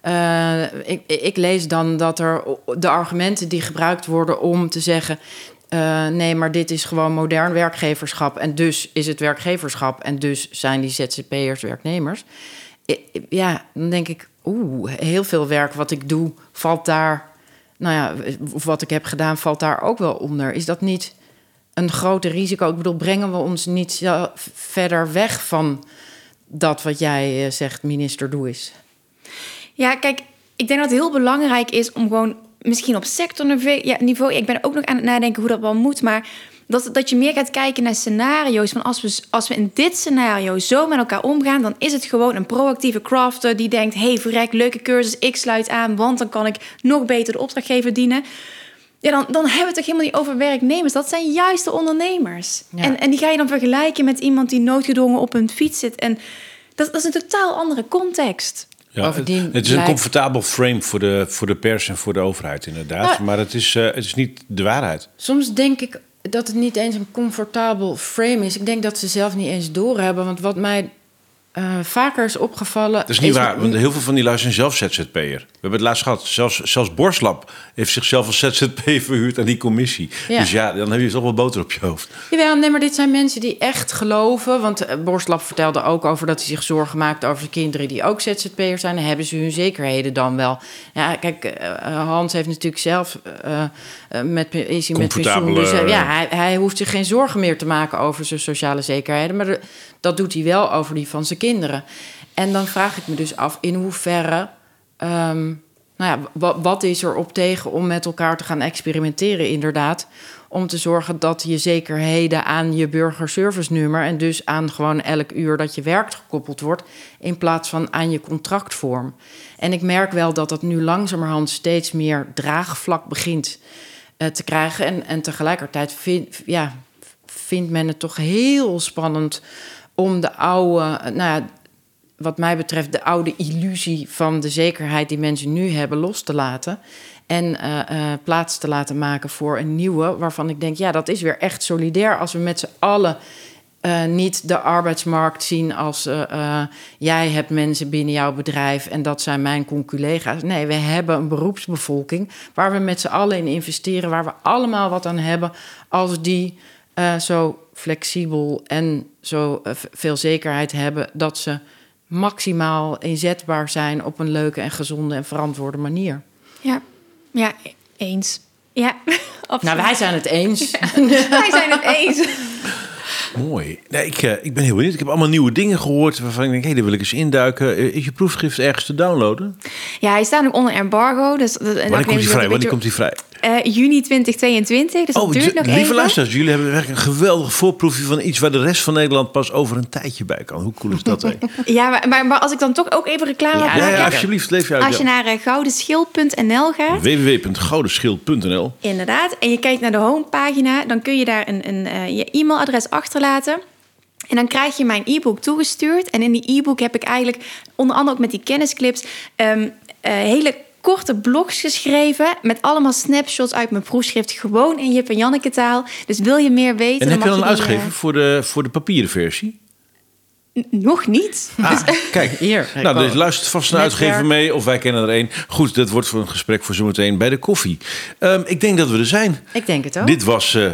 S2: Uh, ik, lees dan dat er de argumenten die gebruikt worden om te zeggen. Uh, nee, maar dit is gewoon modern werkgeverschap. En dus is het werkgeverschap. En dus zijn die ZZP'ers werknemers. Ja, dan denk ik, oeh, heel veel werk wat ik doe, valt daar. Nou ja, of wat ik heb gedaan, valt daar ook wel onder. Is dat niet een grote risico? Ik bedoel, brengen we ons niet verder weg van dat wat jij eh, zegt, minister, doe is?
S3: Ja, kijk, ik denk dat het heel belangrijk is om gewoon misschien op sectorniveau... Ja, ik ben ook nog aan het nadenken hoe dat wel moet, maar... Dat, dat je meer gaat kijken naar scenario's. Van als we, als we in dit scenario zo met elkaar omgaan, dan is het gewoon een proactieve crafter die denkt: hey, verrek, leuke cursus, ik sluit aan, want dan kan ik nog beter de opdrachtgever dienen. Ja, dan, dan hebben we het toch helemaal niet over werknemers. Dat zijn juist de ondernemers. En, en die ga je dan vergelijken met iemand die noodgedwongen op een fiets zit. En dat, dat is een totaal andere context.
S1: Ja, het is een comfortabel frame voor de, voor de pers en voor de overheid, inderdaad. Nou, maar het is, uh, het is niet de waarheid.
S2: Soms denk ik dat het niet eens een comfortabel frame is. Ik denk dat ze zelf niet eens doorhebben. Want wat mij uh, vaker is opgevallen.
S1: Dat is niet waar, want heel veel van die lui zijn zelf ZZP'er. We hebben het laatst gehad, zelfs, zelfs Borslab heeft zichzelf als ZZP verhuurd aan die commissie. Dus ja, dan heb je toch wel boter op je hoofd.
S2: Jawel, nee, maar dit zijn mensen die echt geloven. Want uh, Borslab vertelde ook over dat hij zich zorgen maakt over de kinderen die ook ZZP'er zijn. Hebben ze hun zekerheden dan wel. Ja, kijk, uh, Hans heeft natuurlijk zelf met, is hij met pensioen. Dus ja, hij, hij hoeft zich geen zorgen meer te maken over zijn sociale zekerheden. Maar dat doet hij wel over die van zijn kinderen. En dan vraag ik me dus af in hoeverre. Um, nou ja, wat, is er op tegen om met elkaar te gaan experimenteren, inderdaad? Om te zorgen dat je zekerheden aan je burgerservice nummer en dus aan gewoon elk uur dat je werkt gekoppeld wordt, in plaats van aan je contractvorm. En ik merk wel dat dat nu langzamerhand steeds meer draagvlak begint uh, te krijgen. En, en tegelijkertijd vind, ja, vindt men het toch heel spannend om de oude, nou ja, wat mij betreft, de oude illusie van de zekerheid die mensen nu hebben los te laten. En uh, uh, plaats te laten maken voor een nieuwe, waarvan ik denk, ja, dat is weer echt solidair als we met z'n allen. Uh, niet de arbeidsmarkt zien als jij hebt mensen binnen jouw bedrijf en dat zijn mijn conculega's. Nee, we hebben een beroepsbevolking waar we met z'n allen in investeren, waar we allemaal wat aan hebben als die zo flexibel en zo eh, veel zekerheid hebben dat ze maximaal inzetbaar zijn op een leuke en gezonde en verantwoorde manier.
S3: Ja, ja eens. Ja,
S2: absoluut. Nou, wij zijn het eens.
S3: wij zijn het eens.
S1: Mooi. Nee, ik, uh, ik ben heel benieuwd. Ik heb allemaal nieuwe dingen gehoord waarvan ik denk, hé, hey, daar wil ik eens induiken. Uh, is je proefschrift ergens te downloaden?
S3: Ja, hij staat nog onder embargo. Dus,
S1: Wanneer komt hij vrij? Wanneer komt hij vrij?
S3: Uh, juni 2022, dus oh, dat duurt nog
S1: lieve even. luisteraars, jullie hebben werkelijk een geweldig voorproefje van iets waar de rest van Nederland pas over een tijdje bij kan. Hoe cool is dat?
S3: ja, maar, maar, maar, als ik dan toch ook even reclame
S1: ja, ja, ja, alsjeblieft, leef je uit.
S3: Als je naar uh, goudenschil.nl gaat.
S1: www.goudenschil.nl
S3: Inderdaad. En je kijkt naar de homepagina, dan kun je daar een, een, uh, je e-mailadres achterlaten. En dan krijg je mijn e-book toegestuurd. En in die e-book heb ik eigenlijk, onder andere ook met die kennisclips, um, hele korte blogs geschreven met allemaal snapshots uit mijn proefschrift. Gewoon in Jip en Janneke taal. Dus wil je meer weten...
S1: En heb je dan uitgegeven uh... voor, de, voor de papieren versie?
S3: nog niet.
S1: Ah, kijk, hier. Nou, dus luistert vast een uitgever mee of wij kennen er een. Goed, dat wordt voor een gesprek voor zometeen bij de koffie. Um, ik denk dat we er zijn.
S2: Ik denk het ook.
S1: Dit was uh,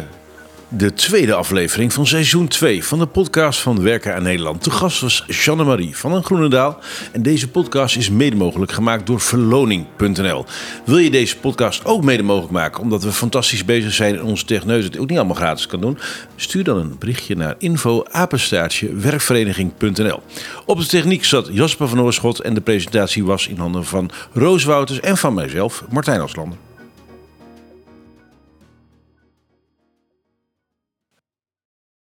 S1: de tweede aflevering van seizoen 2 van de podcast van Werken aan Nederland. De gast was Jeanne-Marie van den Groenendaal. En deze podcast is mede mogelijk gemaakt door verloning.nl. Wil je deze podcast ook mede mogelijk maken, omdat we fantastisch bezig zijn en onze techneus het ook niet allemaal gratis kan doen? Stuur dan een berichtje naar info werkvereniging.nl. Op de techniek zat Jasper van Oorschot en de presentatie was in handen van Roos Wouters en van mijzelf, Martijn Oslander.